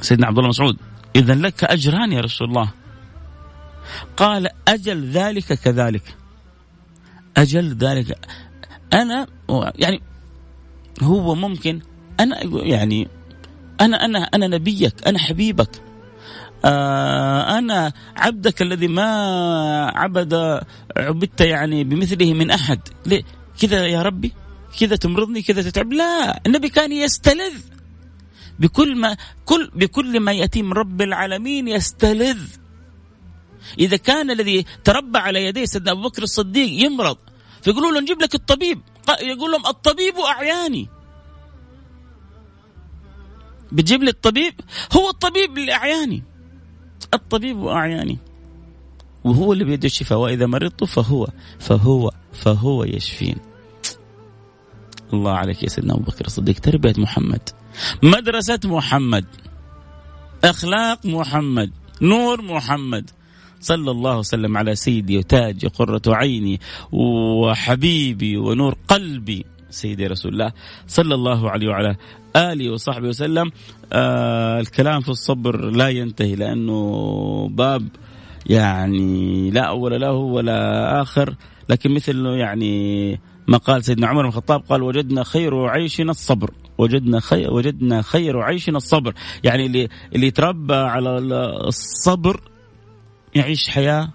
سيدنا عبد الله مسعود إذا لك أجران يا رسول الله. قال أجل ذلك كذلك. أجل ذلك. أنا يعني هو ممكن أنا يعني أنا أنا أنا نبيك أنا حبيبك. أنا عبدك الذي ما عبد عبدت يعني بمثله من أحد. ليه؟ كذا يا ربي؟ كذا تمرضني؟ كذا تتعب؟ لا النبي كان يستلذ. بكل ما كل بكل ما يأتي من رب العالمين يستلذ. إذا كان الذي تربى على يديه سيدنا أبو بكر الصديق يمرض فيقولوا له نجيب لك الطبيب. يقول لهم الطبيب أعياني. بتجيب لي الطبيب؟ هو الطبيب لاعياني الطبيب أعياني وهو اللي بيده الشفاء وإذا مرضت فهو فهو فهو يشفين. الله عليك يا سيدنا أبو بكر الصديق. تربية محمد مدرسة محمد أخلاق محمد نور محمد. صلى الله وسلم على سيدي وتاجي قرة عيني وحبيبي ونور قلبي. سيدي رسول الله صلى الله عليه وعلى آله وصحبه وسلم. آه الكلام في الصبر لا ينتهي لأنه باب يعني لا أول له ولا آخر. لكن مثل يعني ما قال سيدنا عمر بن الخطاب قال وجدنا خير عيشنا الصبر. وجدنا خير وجدنا خير عيشنا الصبر. يعني اللي اللي يتربى على الصبر يعيش حياة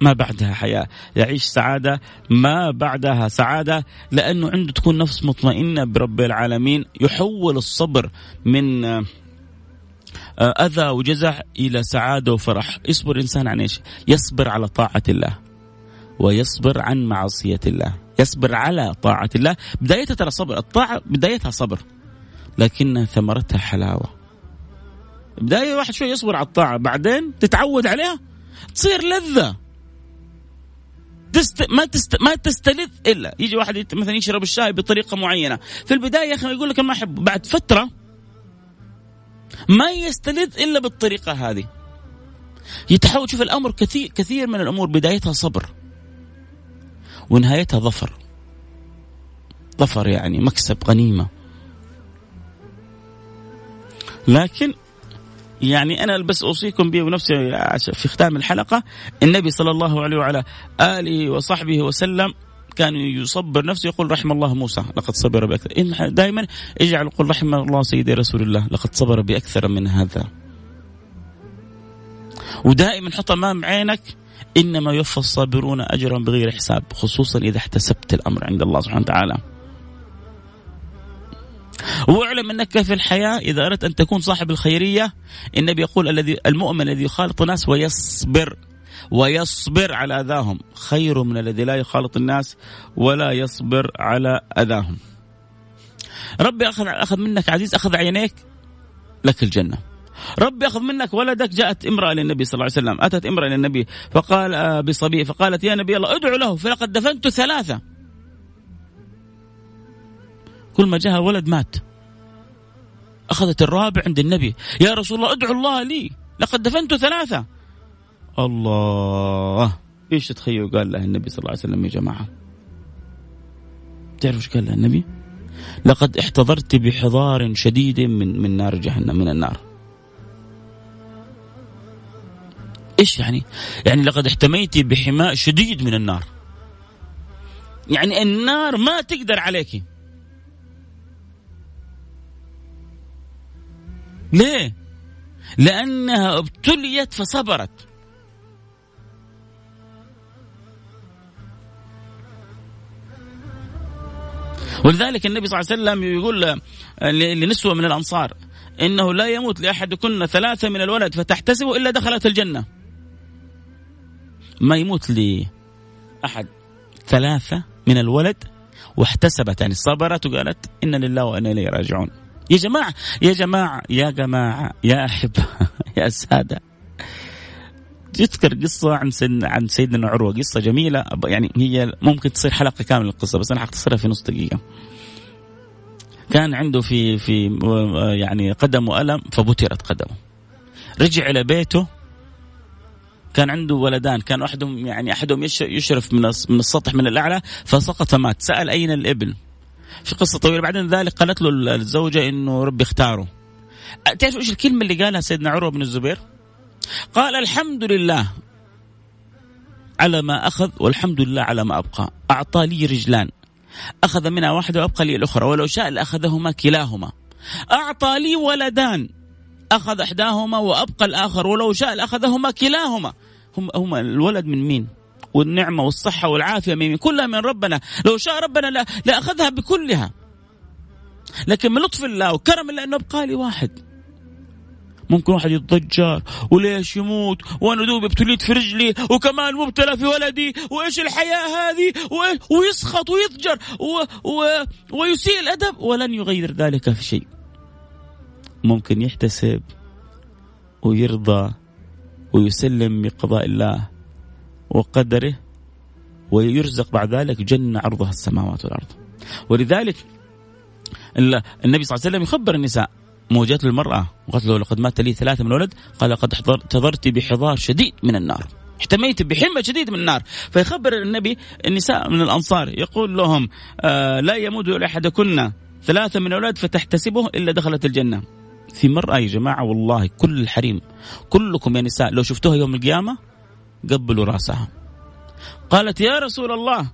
ما بعدها حياة. يعيش سعادة ما بعدها سعادة لأنه عنده تكون نفس مطمئنة برب العالمين يحول الصبر من آه، أذى وجزع إلى سعادة وفرح. يصبر الإنسان عن إيش؟ يصبر على طاعة الله ويصبر عن معصية الله يصبر على طاعة الله. بدايتها ترى صبر الطاعة بدايتها صبر لكن ثمرتها حلاوة. بداية واحد شوي يصبر على الطاعة بعدين تتعود عليها تصير لذة. تست... ما تست... ما تستلذ إلا. يجي واحد مثلا يشرب الشاي بطريقة معينة. في البداية يا أخي يقول لك ما احبه بعد فترة ما يستلذ إلا بالطريقة هذه. يتحول شوف الأمر كثير كثير من الأمور بدايتها صبر ونهايتها ظفر. ظفر يعني مكسب غنيمة. لكن يعني أنا بس أوصيكم به ونفسي في ختام الحلقة. النبي صلى الله عليه وعلى آله وصحبه وسلم كان يصبر نفسه يقول رحم الله موسى لقد صبر بأكثر. دائما اجعل قل رحم الله سيدي رسول الله لقد صبر بأكثر من هذا. ودائما حط أمام عينك إنما يوفى الصابرون اجرا بغير حساب خصوصا إذا احتسبت الأمر عند الله سبحانه وتعالى. واعلم أنك في الحياة إذا أردت أن تكون صاحب الخيرية النبي يقول الذي المؤمن الذي يخالط الناس ويصبر ويصبر على أذاهم خير من الذي لا يخالط الناس ولا يصبر على أذاهم. ربي اخذ أخذ منك عزيز أخذ عينيك لك الجنة. ربي أخذ منك ولدك جاءت امرأة للنبي صلى الله عليه وسلم أتت امرأة للنبي فقال آه، بصبي فقالت يا نبي الله ادعو له فلقد دفنت ثلاثة كل ما جاء ولد مات. أخذت الرابع عند النبي. يا رسول الله ادعو الله لي. لقد دفنت ثلاثة. الله. إيش تتخيلوا قال له النبي صلى الله عليه وسلم يا جماعة. تعرفوا إيش قال له النبي؟ لقد احتضرت بحضار شديد من من نار جهنم من النار. إيش يعني؟ يعني لقد احتميت بحماء شديد من النار. يعني النار ما تقدر عليك. ليه؟ لأنها ابتليت فصبرت. ولذلك النبي صلى الله عليه وسلم يقول لنسوة من الأنصار إنه لا يموت لأحدكن ثلاثة من الولد فتحتسبه إلا دخلت الجنة. ما يموت لأحد ثلاثة من الولد واحتسبت يعني صبرت وقالت إن لله وإنا إليه راجعون. يا جماعة يا جماعة يا جماعة يا أحبة يا سادة. يذكر قصة عن سيدنا عن سيدنا عروة قصة جميلة يعني هي ممكن تصير حلقة كاملة القصة بس أنا حختصرها في نص دقيقة. كان عنده في في يعني قدمه ألم فبترت قدمه. رجع إلى بيته. كان عنده ولدان كان أحدهم يعني أحدهم يشرف من من السطح من الأعلى فسقط مات سأل أين الابن في قصة طويلة. بعدين ذلك قالت له الزوجة إنه ربي اختاره. تعرف إيش الكلمة اللي قالها سيدنا عروة بن الزبير؟ قال الحمد لله على ما أخذ والحمد لله على ما أبقى. أعطى لي رجلان. أخذ منها واحدة وأبقى لي الأخرى. ولو شاء لأخذهما كلاهما. أعطى لي ولدان. أخذ إحداهما وأبقى الآخر. ولو شاء لأخذهما كلاهما. هم هم الولد من مين؟ والنعمة والصحة والعافية من كلها من ربنا. لو شاء ربنا لاخذها بكلها. لكن من لطف الله وكرم الله إنه ابقى لي واحد. ممكن واحد يتضجر وليش يموت؟ وأنا دوب ابتليت في رجلي وكمان مبتلى في ولدي. وإيش الحياة هذه؟ ويسخط ويضجر و... و... ويسيء الأدب ولن يغير ذلك في شيء. ممكن يحتسب ويرضى ويسلم بقضاء الله. وقدره ويرزق بعد ذلك جنة عرضها السماوات والأرض. ولذلك النبي صلى الله عليه وسلم يخبر النساء موجات للمرأة وقالت له لقد مات لي ثلاثة من الولد قال لقد احتضرت بحضار شديد من النار احتميت بحمى شديد من النار. فيخبر النبي النساء من الأنصار يقول لهم آه لا يموت لأحدكن ثلاثة من الأولاد فتحتسبه إلا دخلت الجنة. في مرأة يا جماعة والله كل الحريم كلكم يا نساء لو شفتوها يوم القيامة قبلوا راسها قالت يا رسول الله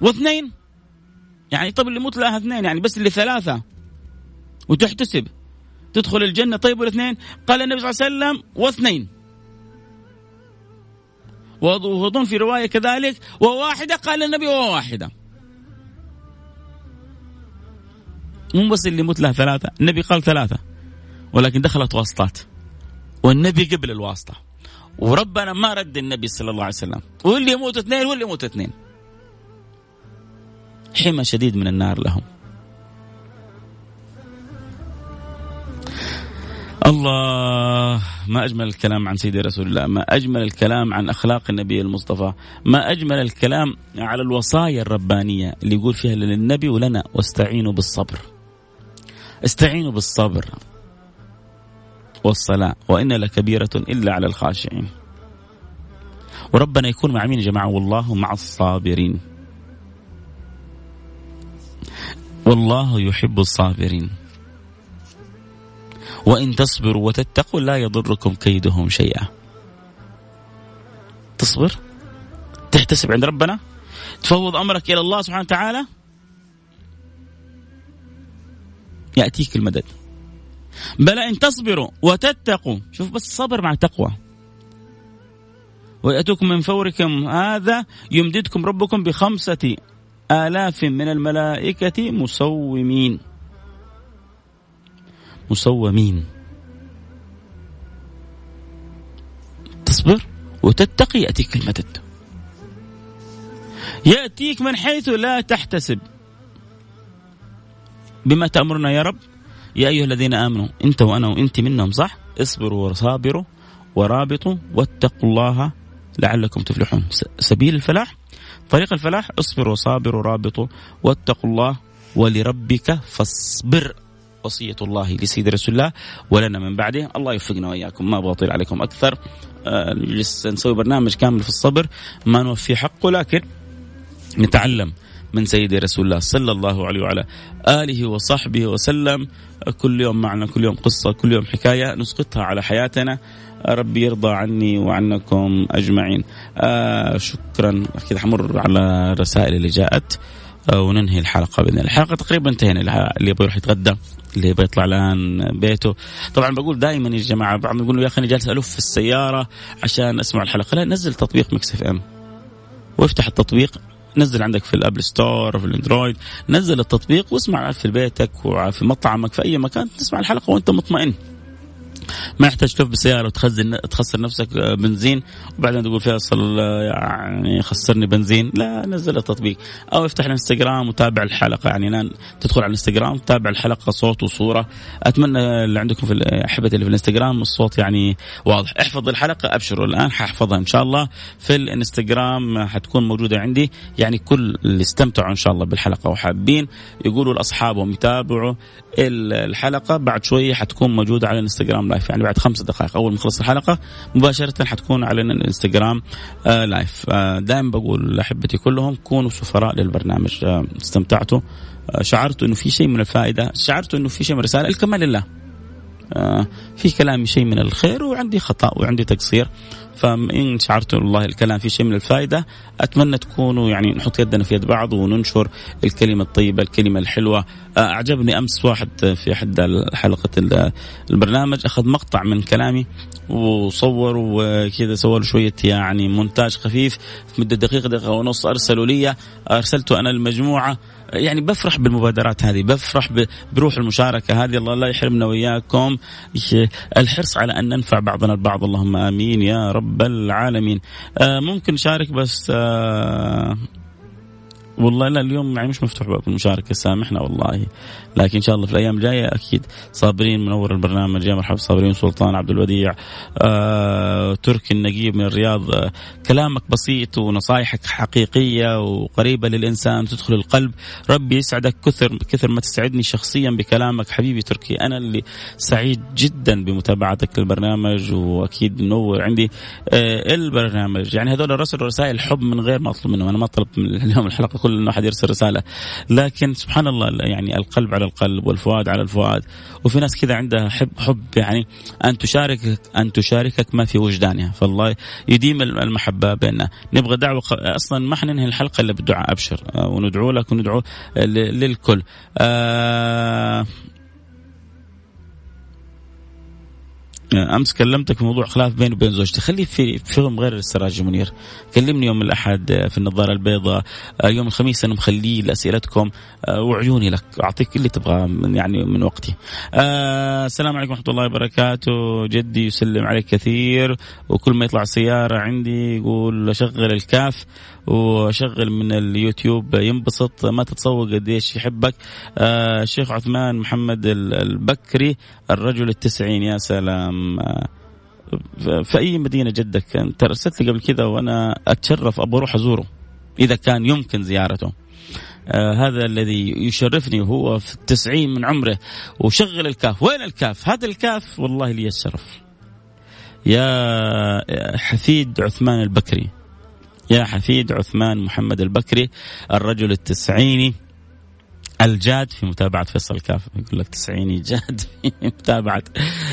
واثنين؟ يعني طب اللي يموت لها اثنين يعني بس اللي ثلاثة. وتحتسب. تدخل الجنة طيب والاثنين؟ قال النبي صلى الله عليه وسلم واثنين. وأظن في رواية كذلك وواحدة؟ قال النبي وواحدة. مو بس اللي يموت لها ثلاثة النبي قال ثلاثة ولكن دخلت واسطات. والنبي قبل الواسطة. وربنا ما رد النبي صلى الله عليه وسلم. واللي يموت اثنين واللي يموت اثنين. حمى شديد من النار لهم. الله ما أجمل الكلام عن سيدي رسول الله، ما أجمل الكلام عن أخلاق النبي المصطفى، ما أجمل الكلام على الوصايا الربانية اللي يقول فيها للنبي ولنا واستعينوا بالصبر. استعينوا بالصبر، والصلاة وإن لكبيرة إلا على الخاشعين. وربنا يكون مع مين يا جماعة؟ والله مع الصابرين. والله يحب الصابرين. وإن تصبروا وتتقوا لا يضركم كيدهم شيئا. تصبر. تحتسب عند ربنا. تفوض أمرك إلى الله سبحانه وتعالى. يأتيك المدد. بل إن تصبروا وتتقوا. شوف بس صبر مع تقوى ويأتوكم من فوركم هذا يمددكم ربكم بخمسة آلاف من الملائكة مسومين. مسومين. تصبر وتتقي يأتيك المدد. يأتيك من حيث لا تحتسب. بما تأمرنا يا رب. يا أيها الذين آمنوا أنت وأنا وأنت منهم صح؟ اصبروا وصابروا ورابطوا واتقوا الله لعلكم تفلحون. سبيل الفلاح طريق الفلاح اصبروا وصابروا ورابطوا واتقوا الله ولربك فاصبر. وصية الله لسيد رسول الله ولنا من بعده. الله يوفقنا وإياكم. ما بطيل عليكم أكثر. آه، نجلس نسوي برنامج كامل في الصبر. ما نوفي حقه لكن نتعلم. من سيدي رسول الله صلى الله عليه وعلى آله وصحبه وسلم. كل يوم معنا كل يوم قصة كل يوم حكاية نسقطها على حياتنا. ربي يرضى عني وعنكم أجمعين. آه شكرا. أكيد حمر على الرسائل اللي جاءت. آه وننهي الحلقة بإذن الله. الحلقة تقريبا انتهينا. اللي يبغى يروح يتغدى اللي يبغى يطلع الآن بيته. طبعا بقول دائما يا جماعة بعضهم يقولوا يا أخي أنا جالس ألف في السيارة عشان أسمع الحلقة. لا نزل تطبيق Mix FM. وافتح التطبيق. نزل عندك في ال Apple Store في الأندرويد نزل التطبيق واسمع في بيتك وفي مطعمك في أي مكان تسمع الحلقة وأنت مطمئن. ما يحتاج تلف بالسيارة وتخزن تخسر نفسك آه، بنزين وبعدين تقول فيصل آه، يعني خسرني بنزين. لا نزل التطبيق. أو افتح الانستغرام وتابع الحلقة. يعني تدخل على الانستغرام تابع الحلقة صوت وصورة. أتمنى اللي عندكم في أحبتي اللي في الانستغرام الصوت يعني واضح. احفظ الحلقة أبشروا الآن حاحفظها إن شاء الله. في الانستغرام حتكون موجودة عندي. يعني كل اللي استمتعوا إن شاء الله بالحلقة وحابين يقولوا لأصحابهم يتابعوا الحلقة. بعد شوية حتكون موجودة على الانستغرام live يعني بعد خمس دقائق. أول ما نخلص الحلقة مباشرة حتكون على الإنستغرام آه live آه دائما بقول لأحبتي كلهم كونوا سفراء للبرنامج. آه استمتعتوا. آه شعرتوا إنه في شيء من الفائدة شعرتوا إنه في شيء من الرسالة. الكمال لله. آه في كلامي شيء من الخير وعندي خطأ وعندي تقصير. فإن شعرتوا والله الكلام فيه شيء من الفائدة أتمنى تكونوا يعني نحط يدنا في يد بعض وننشر الكلمة الطيبة الكلمة الحلوة. آه، أعجبني أمس واحد في أحد حلقة البرنامج أخذ مقطع من كلامي وصور وكذا سووا شوية يعني مونتاج خفيف في مدة دقيقة دقيقة ونص أرسلوا لي أرسلته أنا المجموعة. يعني بفرح بالمبادرات هذه بفرح بروح المشاركة هذه. الله لا يحرمنا وإياكم. الحرص على أن ننفع بعضنا البعض. اللهم آمين يا رب العالمين. آه ممكن نشارك بس آه والله لا اليوم يعني مش مفتوح باب المشاركة سامحنا والله. لكن إن شاء الله في الأيام الجاية أكيد صابرين منور البرنامج يا مرحبا صابرين سلطان عبد الوديع آه، تركي النقيب من الرياض. آه، كلامك بسيط ونصايحك حقيقية وقريبة للإنسان تدخل القلب. ربي يسعدك كثر كثر ما تسعدني شخصيا بكلامك حبيبي تركي. أنا اللي سعيد جدا بمتابعتك للبرنامج وأكيد منور عندي آه البرنامج. يعني هذول الرسل رسائل حب من غير ما أطلب منهم. أنا ما طلبت من اليوم الحلقة كل إنه احد يرسل رسالة. لكن سبحان الله يعني القلب على القلب والفؤاد على الفؤاد. وفي ناس كذا عندها حب حب يعني أن تشاركك أن تشاركك ما في وجدانها. فالله يديم المحبة بيننا. نبغى دعوة أصلا ما حننهي الحلقة إلا بالدعاء أبشر. آه، وندعو لك وندعو للكل. آه أمس كلمتك في موضوع خلاف بيني وبين زوجتي. خليه في فيلم غير السراج منير. كلمني يوم الأحد في النظارة البيضاء يوم الخميس أنا مخليه لأسئلتكم وعيوني لك. أعطيك اللي تبغاه من يعني من وقتي. آه السلام عليكم ورحمة الله وبركاته. جدي يسلم عليك كثير وكل ما يطلع سيارة عندي يقول أشغل الكاف وشغل من اليوتيوب ينبسط ما تتصور قديش يحبك. آه شيخ عثمان محمد البكري الرجل التسعين يا سلام. آه في أي مدينة جدك؟ أنت ارسلت لي قبل كذا وأنا أتشرف أبغى أروح أزوره إذا كان يمكن زيارته. آه هذا الذي يشرفني هو في التسعين من عمره. وشغل الكاف. وين الكاف؟ هذا الكاف والله لي الشرف. يا حفيد عثمان البكري. يا حفيد عثمان محمد البكري الرجل التسعيني الجاد في متابعة فيصل كاف. يقول لك تسعيني جاد في متابعة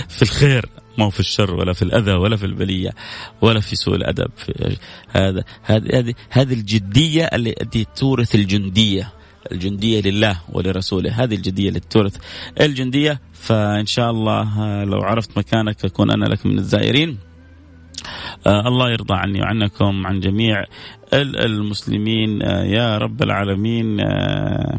في الخير ما هو في الشر ولا في الأذى ولا في البلية ولا في سوء الأدب. في هذا هذه هذه الجدية التي تورث الجندية. الجندية لله ولرسوله. هذه الجدية اللي تورث الجندية. فإن شاء الله لو عرفت مكانك أكون أنا لك من الزائرين. الله يرضى عني وعنكم عن جميع المسلمين. آه يا رب العالمين. آه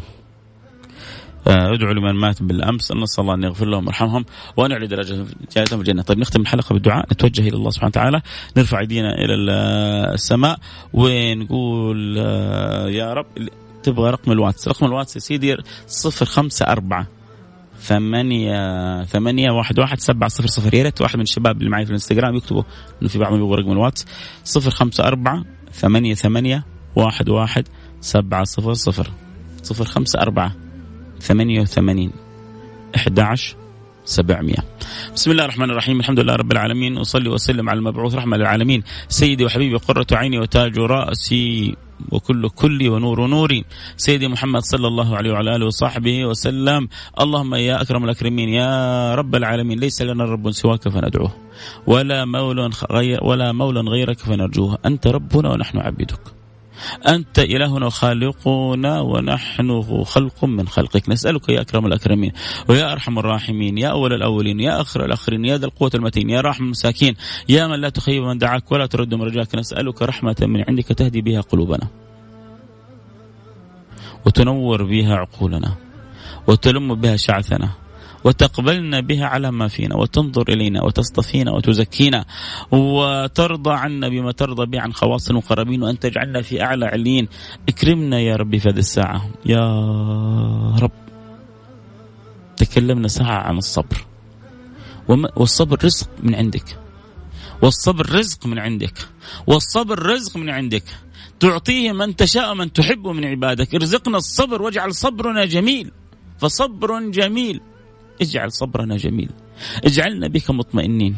آه، ادعوا لمن مات بالأمس. نسأل الله أن يغفر لهم ويرحمهم. وان يعلي درجتهم في الجنة. طيب نختم الحلقة بالدعاء. نتوجه إلى الله سبحانه وتعالى. نرفع إيدينا إلى السماء ونقول آه، يا رب تبغى رقم الواتس. رقم الواتس يا سيدي صفر خمسة أربعة ثمانية ثمانية واحد واحد سبعة صفر صفر. يا ريت واحد من الشباب اللي معي في الانستغرام يكتبوا إنه في بعضهم يبغى رقم الواتس. صفر خمسة أربعة ثمانية ثمانية واحد واحد سبعة صفر صفر. صفر خمسة أربعة ثمانية وثمانين أحد سبعمية. بسم الله الرحمن الرحيم. الحمد لله رب العالمين. وصلي وسلم على المبعوث رحمة للعالمين. سيدي وحبيبي قرة عيني وتاج رأسي وكل كلي ونور نوري سيدي محمد صلى الله عليه وعلى آله وصحبه وسلم. اللهم يا أكرم الأكرمين يا رب العالمين ليس لنا رب سواك فندعوه ولا مولى ولا مولى غيرك فنرجوه. أنت ربنا ونحن عبيدك. أنت إلهنا وخالقنا ونحن خلق من خلقك. نسألك يا أكرم الأكرمين ويا أرحم الراحمين يا أول الأولين يا أخر الأخرين يا ذا القوة المتين يا راحم المساكين يا من لا تخيب من دعاك ولا ترد من رجاك نسألك رحمة من عندك تهدي بها قلوبنا وتنور بها عقولنا وتلم بها شعثنا وتقبلنا بها على ما فينا وتنظر إلينا وتصطفينا وتزكينا وترضى عنا بما ترضى به عن خواص المقربين وأن تجعلنا في أعلى عليين. اكرمنا يا ربي في هذه الساعة. يا رب. تكلمنا ساعة عن الصبر. والصبر رزق من عندك. والصبر رزق من عندك. والصبر رزق من عندك. تعطيه من تشاء من تحب من عبادك. ارزقنا الصبر واجعل صبرنا جميل. فصبر جميل. اجعل صبرنا جميل. اجعلنا بك مطمئنين.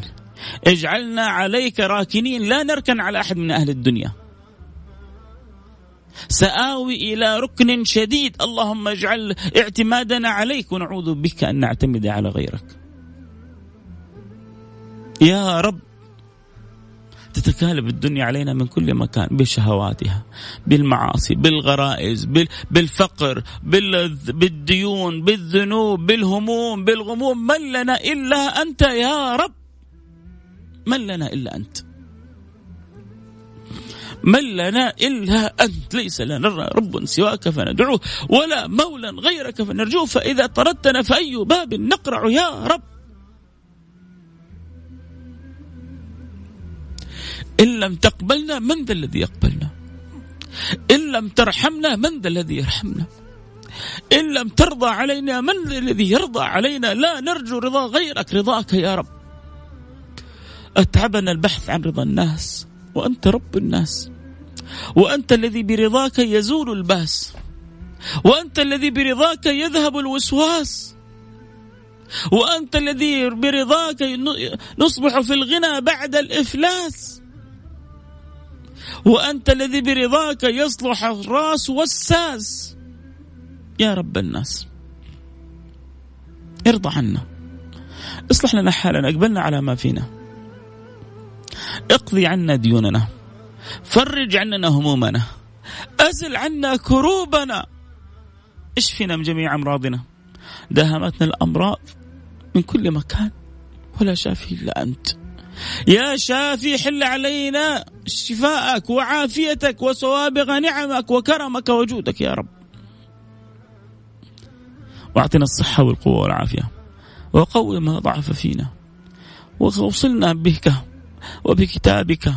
اجعلنا عليك راكنين. لا نركن على أحد من أهل الدنيا. سآوي إلى ركن شديد. اللهم اجعل اعتمادنا عليك ونعوذ بك أن نعتمد على غيرك. يا رب تتكالب الدنيا علينا من كل مكان بشهواتها بالمعاصي بالغرائز بالفقر بالديون بالذنوب بالهموم بالغموم من لنا إلا أنت يا رب. من لنا إلا أنت. من لنا إلا أنت. ليس لنا رب سواك فندعوه ولا مولى غيرك فنرجوه فإذا طردتنا فأي باب نقرع يا رب. إن لم تقبلنا من ذا الذي يقبلنا؟ إن لم ترحمنا من ذا الذي يرحمنا؟ إن لم ترضى علينا من ذا الذي يرضى علينا؟ لا نرجو رضا غيرك رضاك يا رب. أتعبنا البحث عن رضا الناس وأنت رب الناس. وأنت الذي برضاك يزول الباس. وأنت الذي برضاك يذهب الوسواس. وأنت الذي برضاك نصبح في الغنى بعد الإفلاس. وأنت الذي برضاك يصلح الرأس والساس. يا رب الناس ارضى عنا. اصلح لنا حالنا أقبلنا على ما فينا. اقضي عنا ديوننا. فرج عننا همومنا. أزل عنا كروبنا. اشفنا من جميع أمراضنا؟ داهمتنا الأمراض من كل مكان. ولا شافي إلا أنت. يا شافي حل علينا شفاءك وعافيتك وسوابغ نعمك وكرمك وجودك يا رب. واعطنا الصحة والقوة والعافية. وقوي ما ضعف فينا. ووصلنا بك وبكتابك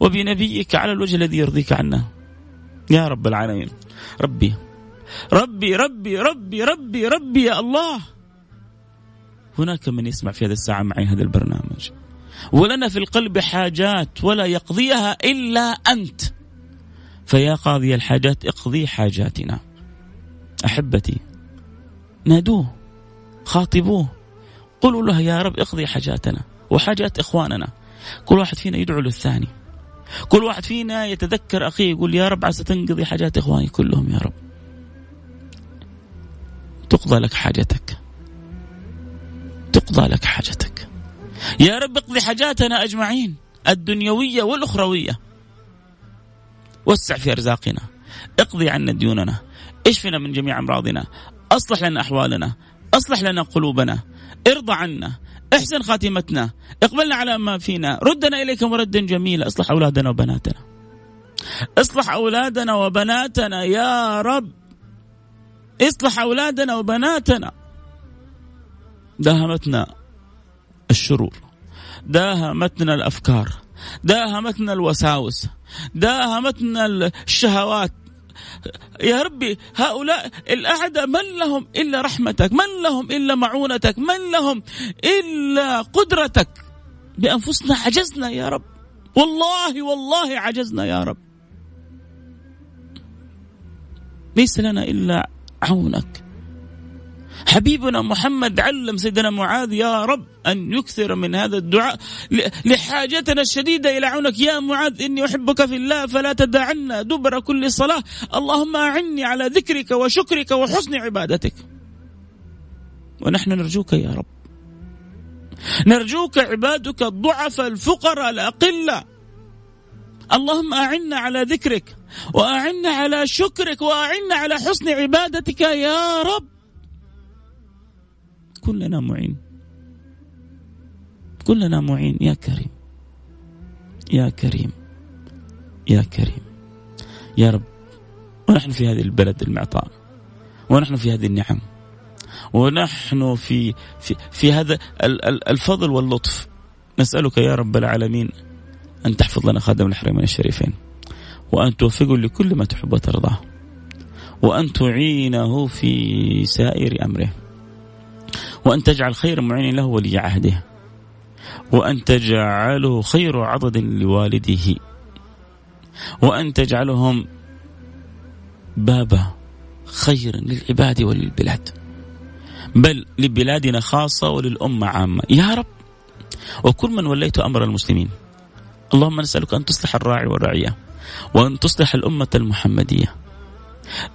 وبنبيك على الوجه الذي يرضيك عنا. يا رب العالمين. ربي. ربي ربي ربي ربي ربي يا الله. هناك من يسمع في هذه الساعة معي هذا البرنامج. ولنا في القلب حاجات ولا يقضيها إلا أنت. فيا قاضي الحاجات اقضي حاجاتنا. أحبتي نادوه خاطبوه. قولوا له يا رب اقضي حاجاتنا وحاجات إخواننا. كل واحد فينا يدعو للثاني. كل واحد فينا يتذكر أخيه يقول يا رب عسى تنقضي حاجات إخواني كلهم يا رب. تقضى لك حاجتك. تقضى لك حاجتك. يا رب اقضي حاجاتنا أجمعين الدنيوية والأخروية. وسع في أرزاقنا. اقضي عنا ديوننا. اشفنا من جميع أمراضنا. أصلح لنا أحوالنا. أصلح لنا قلوبنا. ارضى عنا. احسن خاتمتنا. اقبلنا على ما فينا. ردنا اليك مردا جميلا. اصلح أولادنا وبناتنا. اصلح أولادنا وبناتنا يا رب. اصلح أولادنا وبناتنا. داهمتنا. الشرور. داهمتنا الأفكار. داهمتنا الوساوس. داهمتنا الشهوات. يا ربي هؤلاء الأعداء من لهم إلا رحمتك؟ من لهم إلا معونتك؟ من لهم إلا قدرتك؟ بأنفسنا عجزنا يا رب. والله والله عجزنا يا رب. ليس لنا إلا عونك. حبيبنا محمد علم سيدنا معاذ يا رب أن يكثر من هذا الدعاء لحاجتنا الشديدة إلى عونك. يا معاذ إني أحبك في الله فلا تدعنا دبر كل صلاة. اللهم أعني على ذكرك وشكرك وحسن عبادتك. ونحن نرجوك يا رب. نرجوك عبادك الضعفاء الفقراء الأقلة. اللهم أعنا على ذكرك وأعنا على شكرك وأعنا على حسن عبادتك يا رب. كلنا معين. كلنا معين. يا كريم. يا كريم. يا كريم. يا رب ونحن في هذه البلد المعطاء ونحن في هذه النعم ونحن في في في هذا الفضل واللطف. نسألك يا رب العالمين أن تحفظ لنا خادم الحرمين الشريفين وأن توفقه لكل ما تحب وترضاه وأن تعينه في سائر أمره. وأن تجعل خير معين له ولي عهده وأن تجعله خير عضد لوالده وأن تجعلهم باب خير للعباد وللبلاد بل لبلادنا خاصة وللأمة عامة. يا رب وكل من وليت أمر المسلمين. اللهم نسألك أن تصلح الراعي والرعية وأن تصلح الأمة المحمدية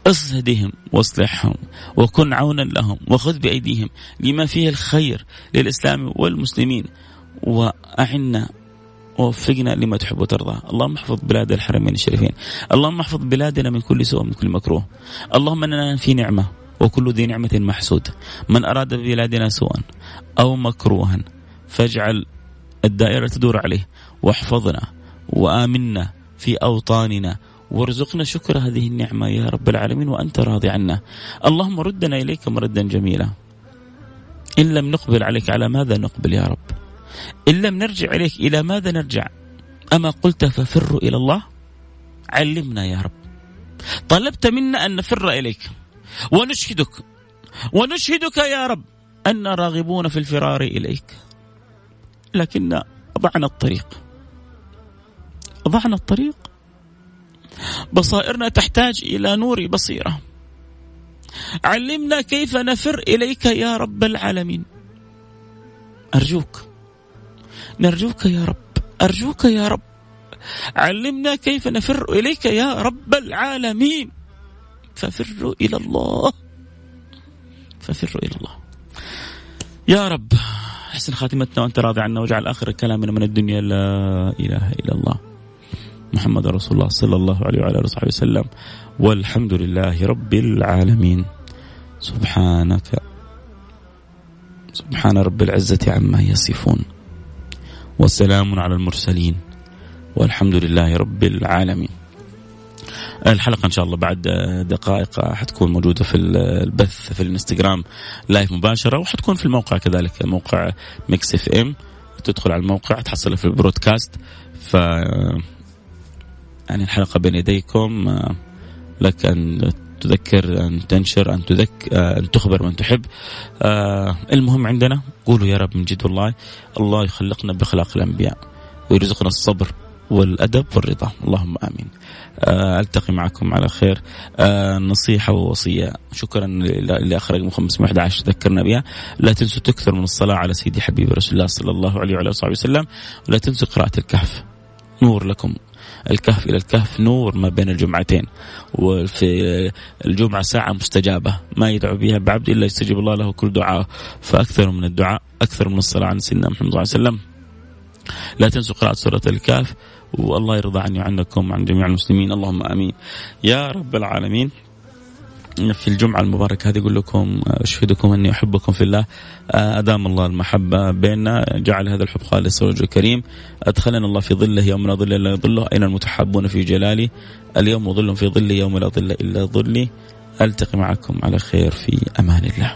أصهدهم واصلحهم وكن عونا لهم وخذ بأيديهم لما فيه الخير للإسلام والمسلمين وأعنا ووفقنا لما تحب وترضى. اللهم احفظ بلاد الحرمين الشريفين. اللهم احفظ بلادنا من كل سوء ومن كل مكروه. اللهم اننا في نعمة وكل ذي نعمة محسود. من أراد ببلادنا سوءا أو مكروها فاجعل الدائرة تدور عليه واحفظنا وآمنا في أوطاننا وارزقنا شكر هذه النعمة يا رب العالمين وأنت راضي عنا. اللهم ردنا إليك مردا جميلا. إن لم نقبل عليك على ماذا نقبل يا رب؟ إن لم نرجع إليك إلى ماذا نرجع؟ أما قلت ففروا إلى الله؟ علمنا يا رب. طلبت منا أن نفر إليك. ونشهدك. ونشهدك يا رب أن راغبون في الفرار إليك. لكن أضعنا الطريق. أضعنا الطريق. بصائرنا تحتاج إلى نور بصيرة. علمنا كيف نفر إليك يا رب العالمين. أرجوك. نرجوك يا رب. أرجوك يا رب. علمنا كيف نفر إليك يا رب العالمين. ففروا إلى الله. ففروا إلى الله. يا رب. أحسن خاتمتنا وأنت راضي عنا واجعل آخر كلامنا من الدنيا لا إله إلا الله. محمد رسول الله صلى الله عليه وعلى آله وصحبه وسلم. والحمد لله رب العالمين. سبحانك. سبحان رب العزة عما يصفون. وسلام على المرسلين. والحمد لله رب العالمين. الحلقة إن شاء الله بعد دقائق حتكون موجودة في البث في الانستغرام live مباشرة وحتكون في الموقع كذلك موقع Mix FM. تدخل على الموقع تحصلها في ال broadcast. ف يعني الحلقة بين يديكم آه، لك أن تذكر أن تنشر أن تذك آه، أن تخبر من تحب. آه، المهم عندنا قولوا يا رب من جد والله الله يخلقنا بأخلاق الأنبياء ويرزقنا الصبر والأدب والرضا. اللهم آمين. ألتقي معكم على خير. نصيحة ووصية. شكرا اللي أخرج 511 ذكرنا بها. لا تنسوا تكثر من الصلاة على سيدي حبيبي رسول الله صلى الله عليه وعلى آله وسلم. ولا تنسوا قراءة الكهف. نور لكم. الكهف إلى الكهف نور ما بين الجمعتين. وفي الجمعة ساعة مستجابة ما يدعو بها بعبد إلا يستجيب الله له كل دعاء. فأكثر من الدعاء أكثر من الصلاة على سيدنا محمد صلى الله عليه وسلم. لا تنسوا قراءة سورة الكهف والله يرضى عني وعنكم وعن جميع المسلمين. اللهم آمين. يا رب العالمين. في الجمعة المباركة هذه أقول لكم أشهدكم أني أحبكم في الله. أدام الله المحبة بيننا جعل هذا الحب خالص وجه الكريم. أدخلنا الله في ظله يوم لا ظل إلا ظله. أين المتحابون في جلالي؟ اليوم ظل في ظلي يوم لا ظل إلا ظلي. ألتقي معكم على خير في أمان الله.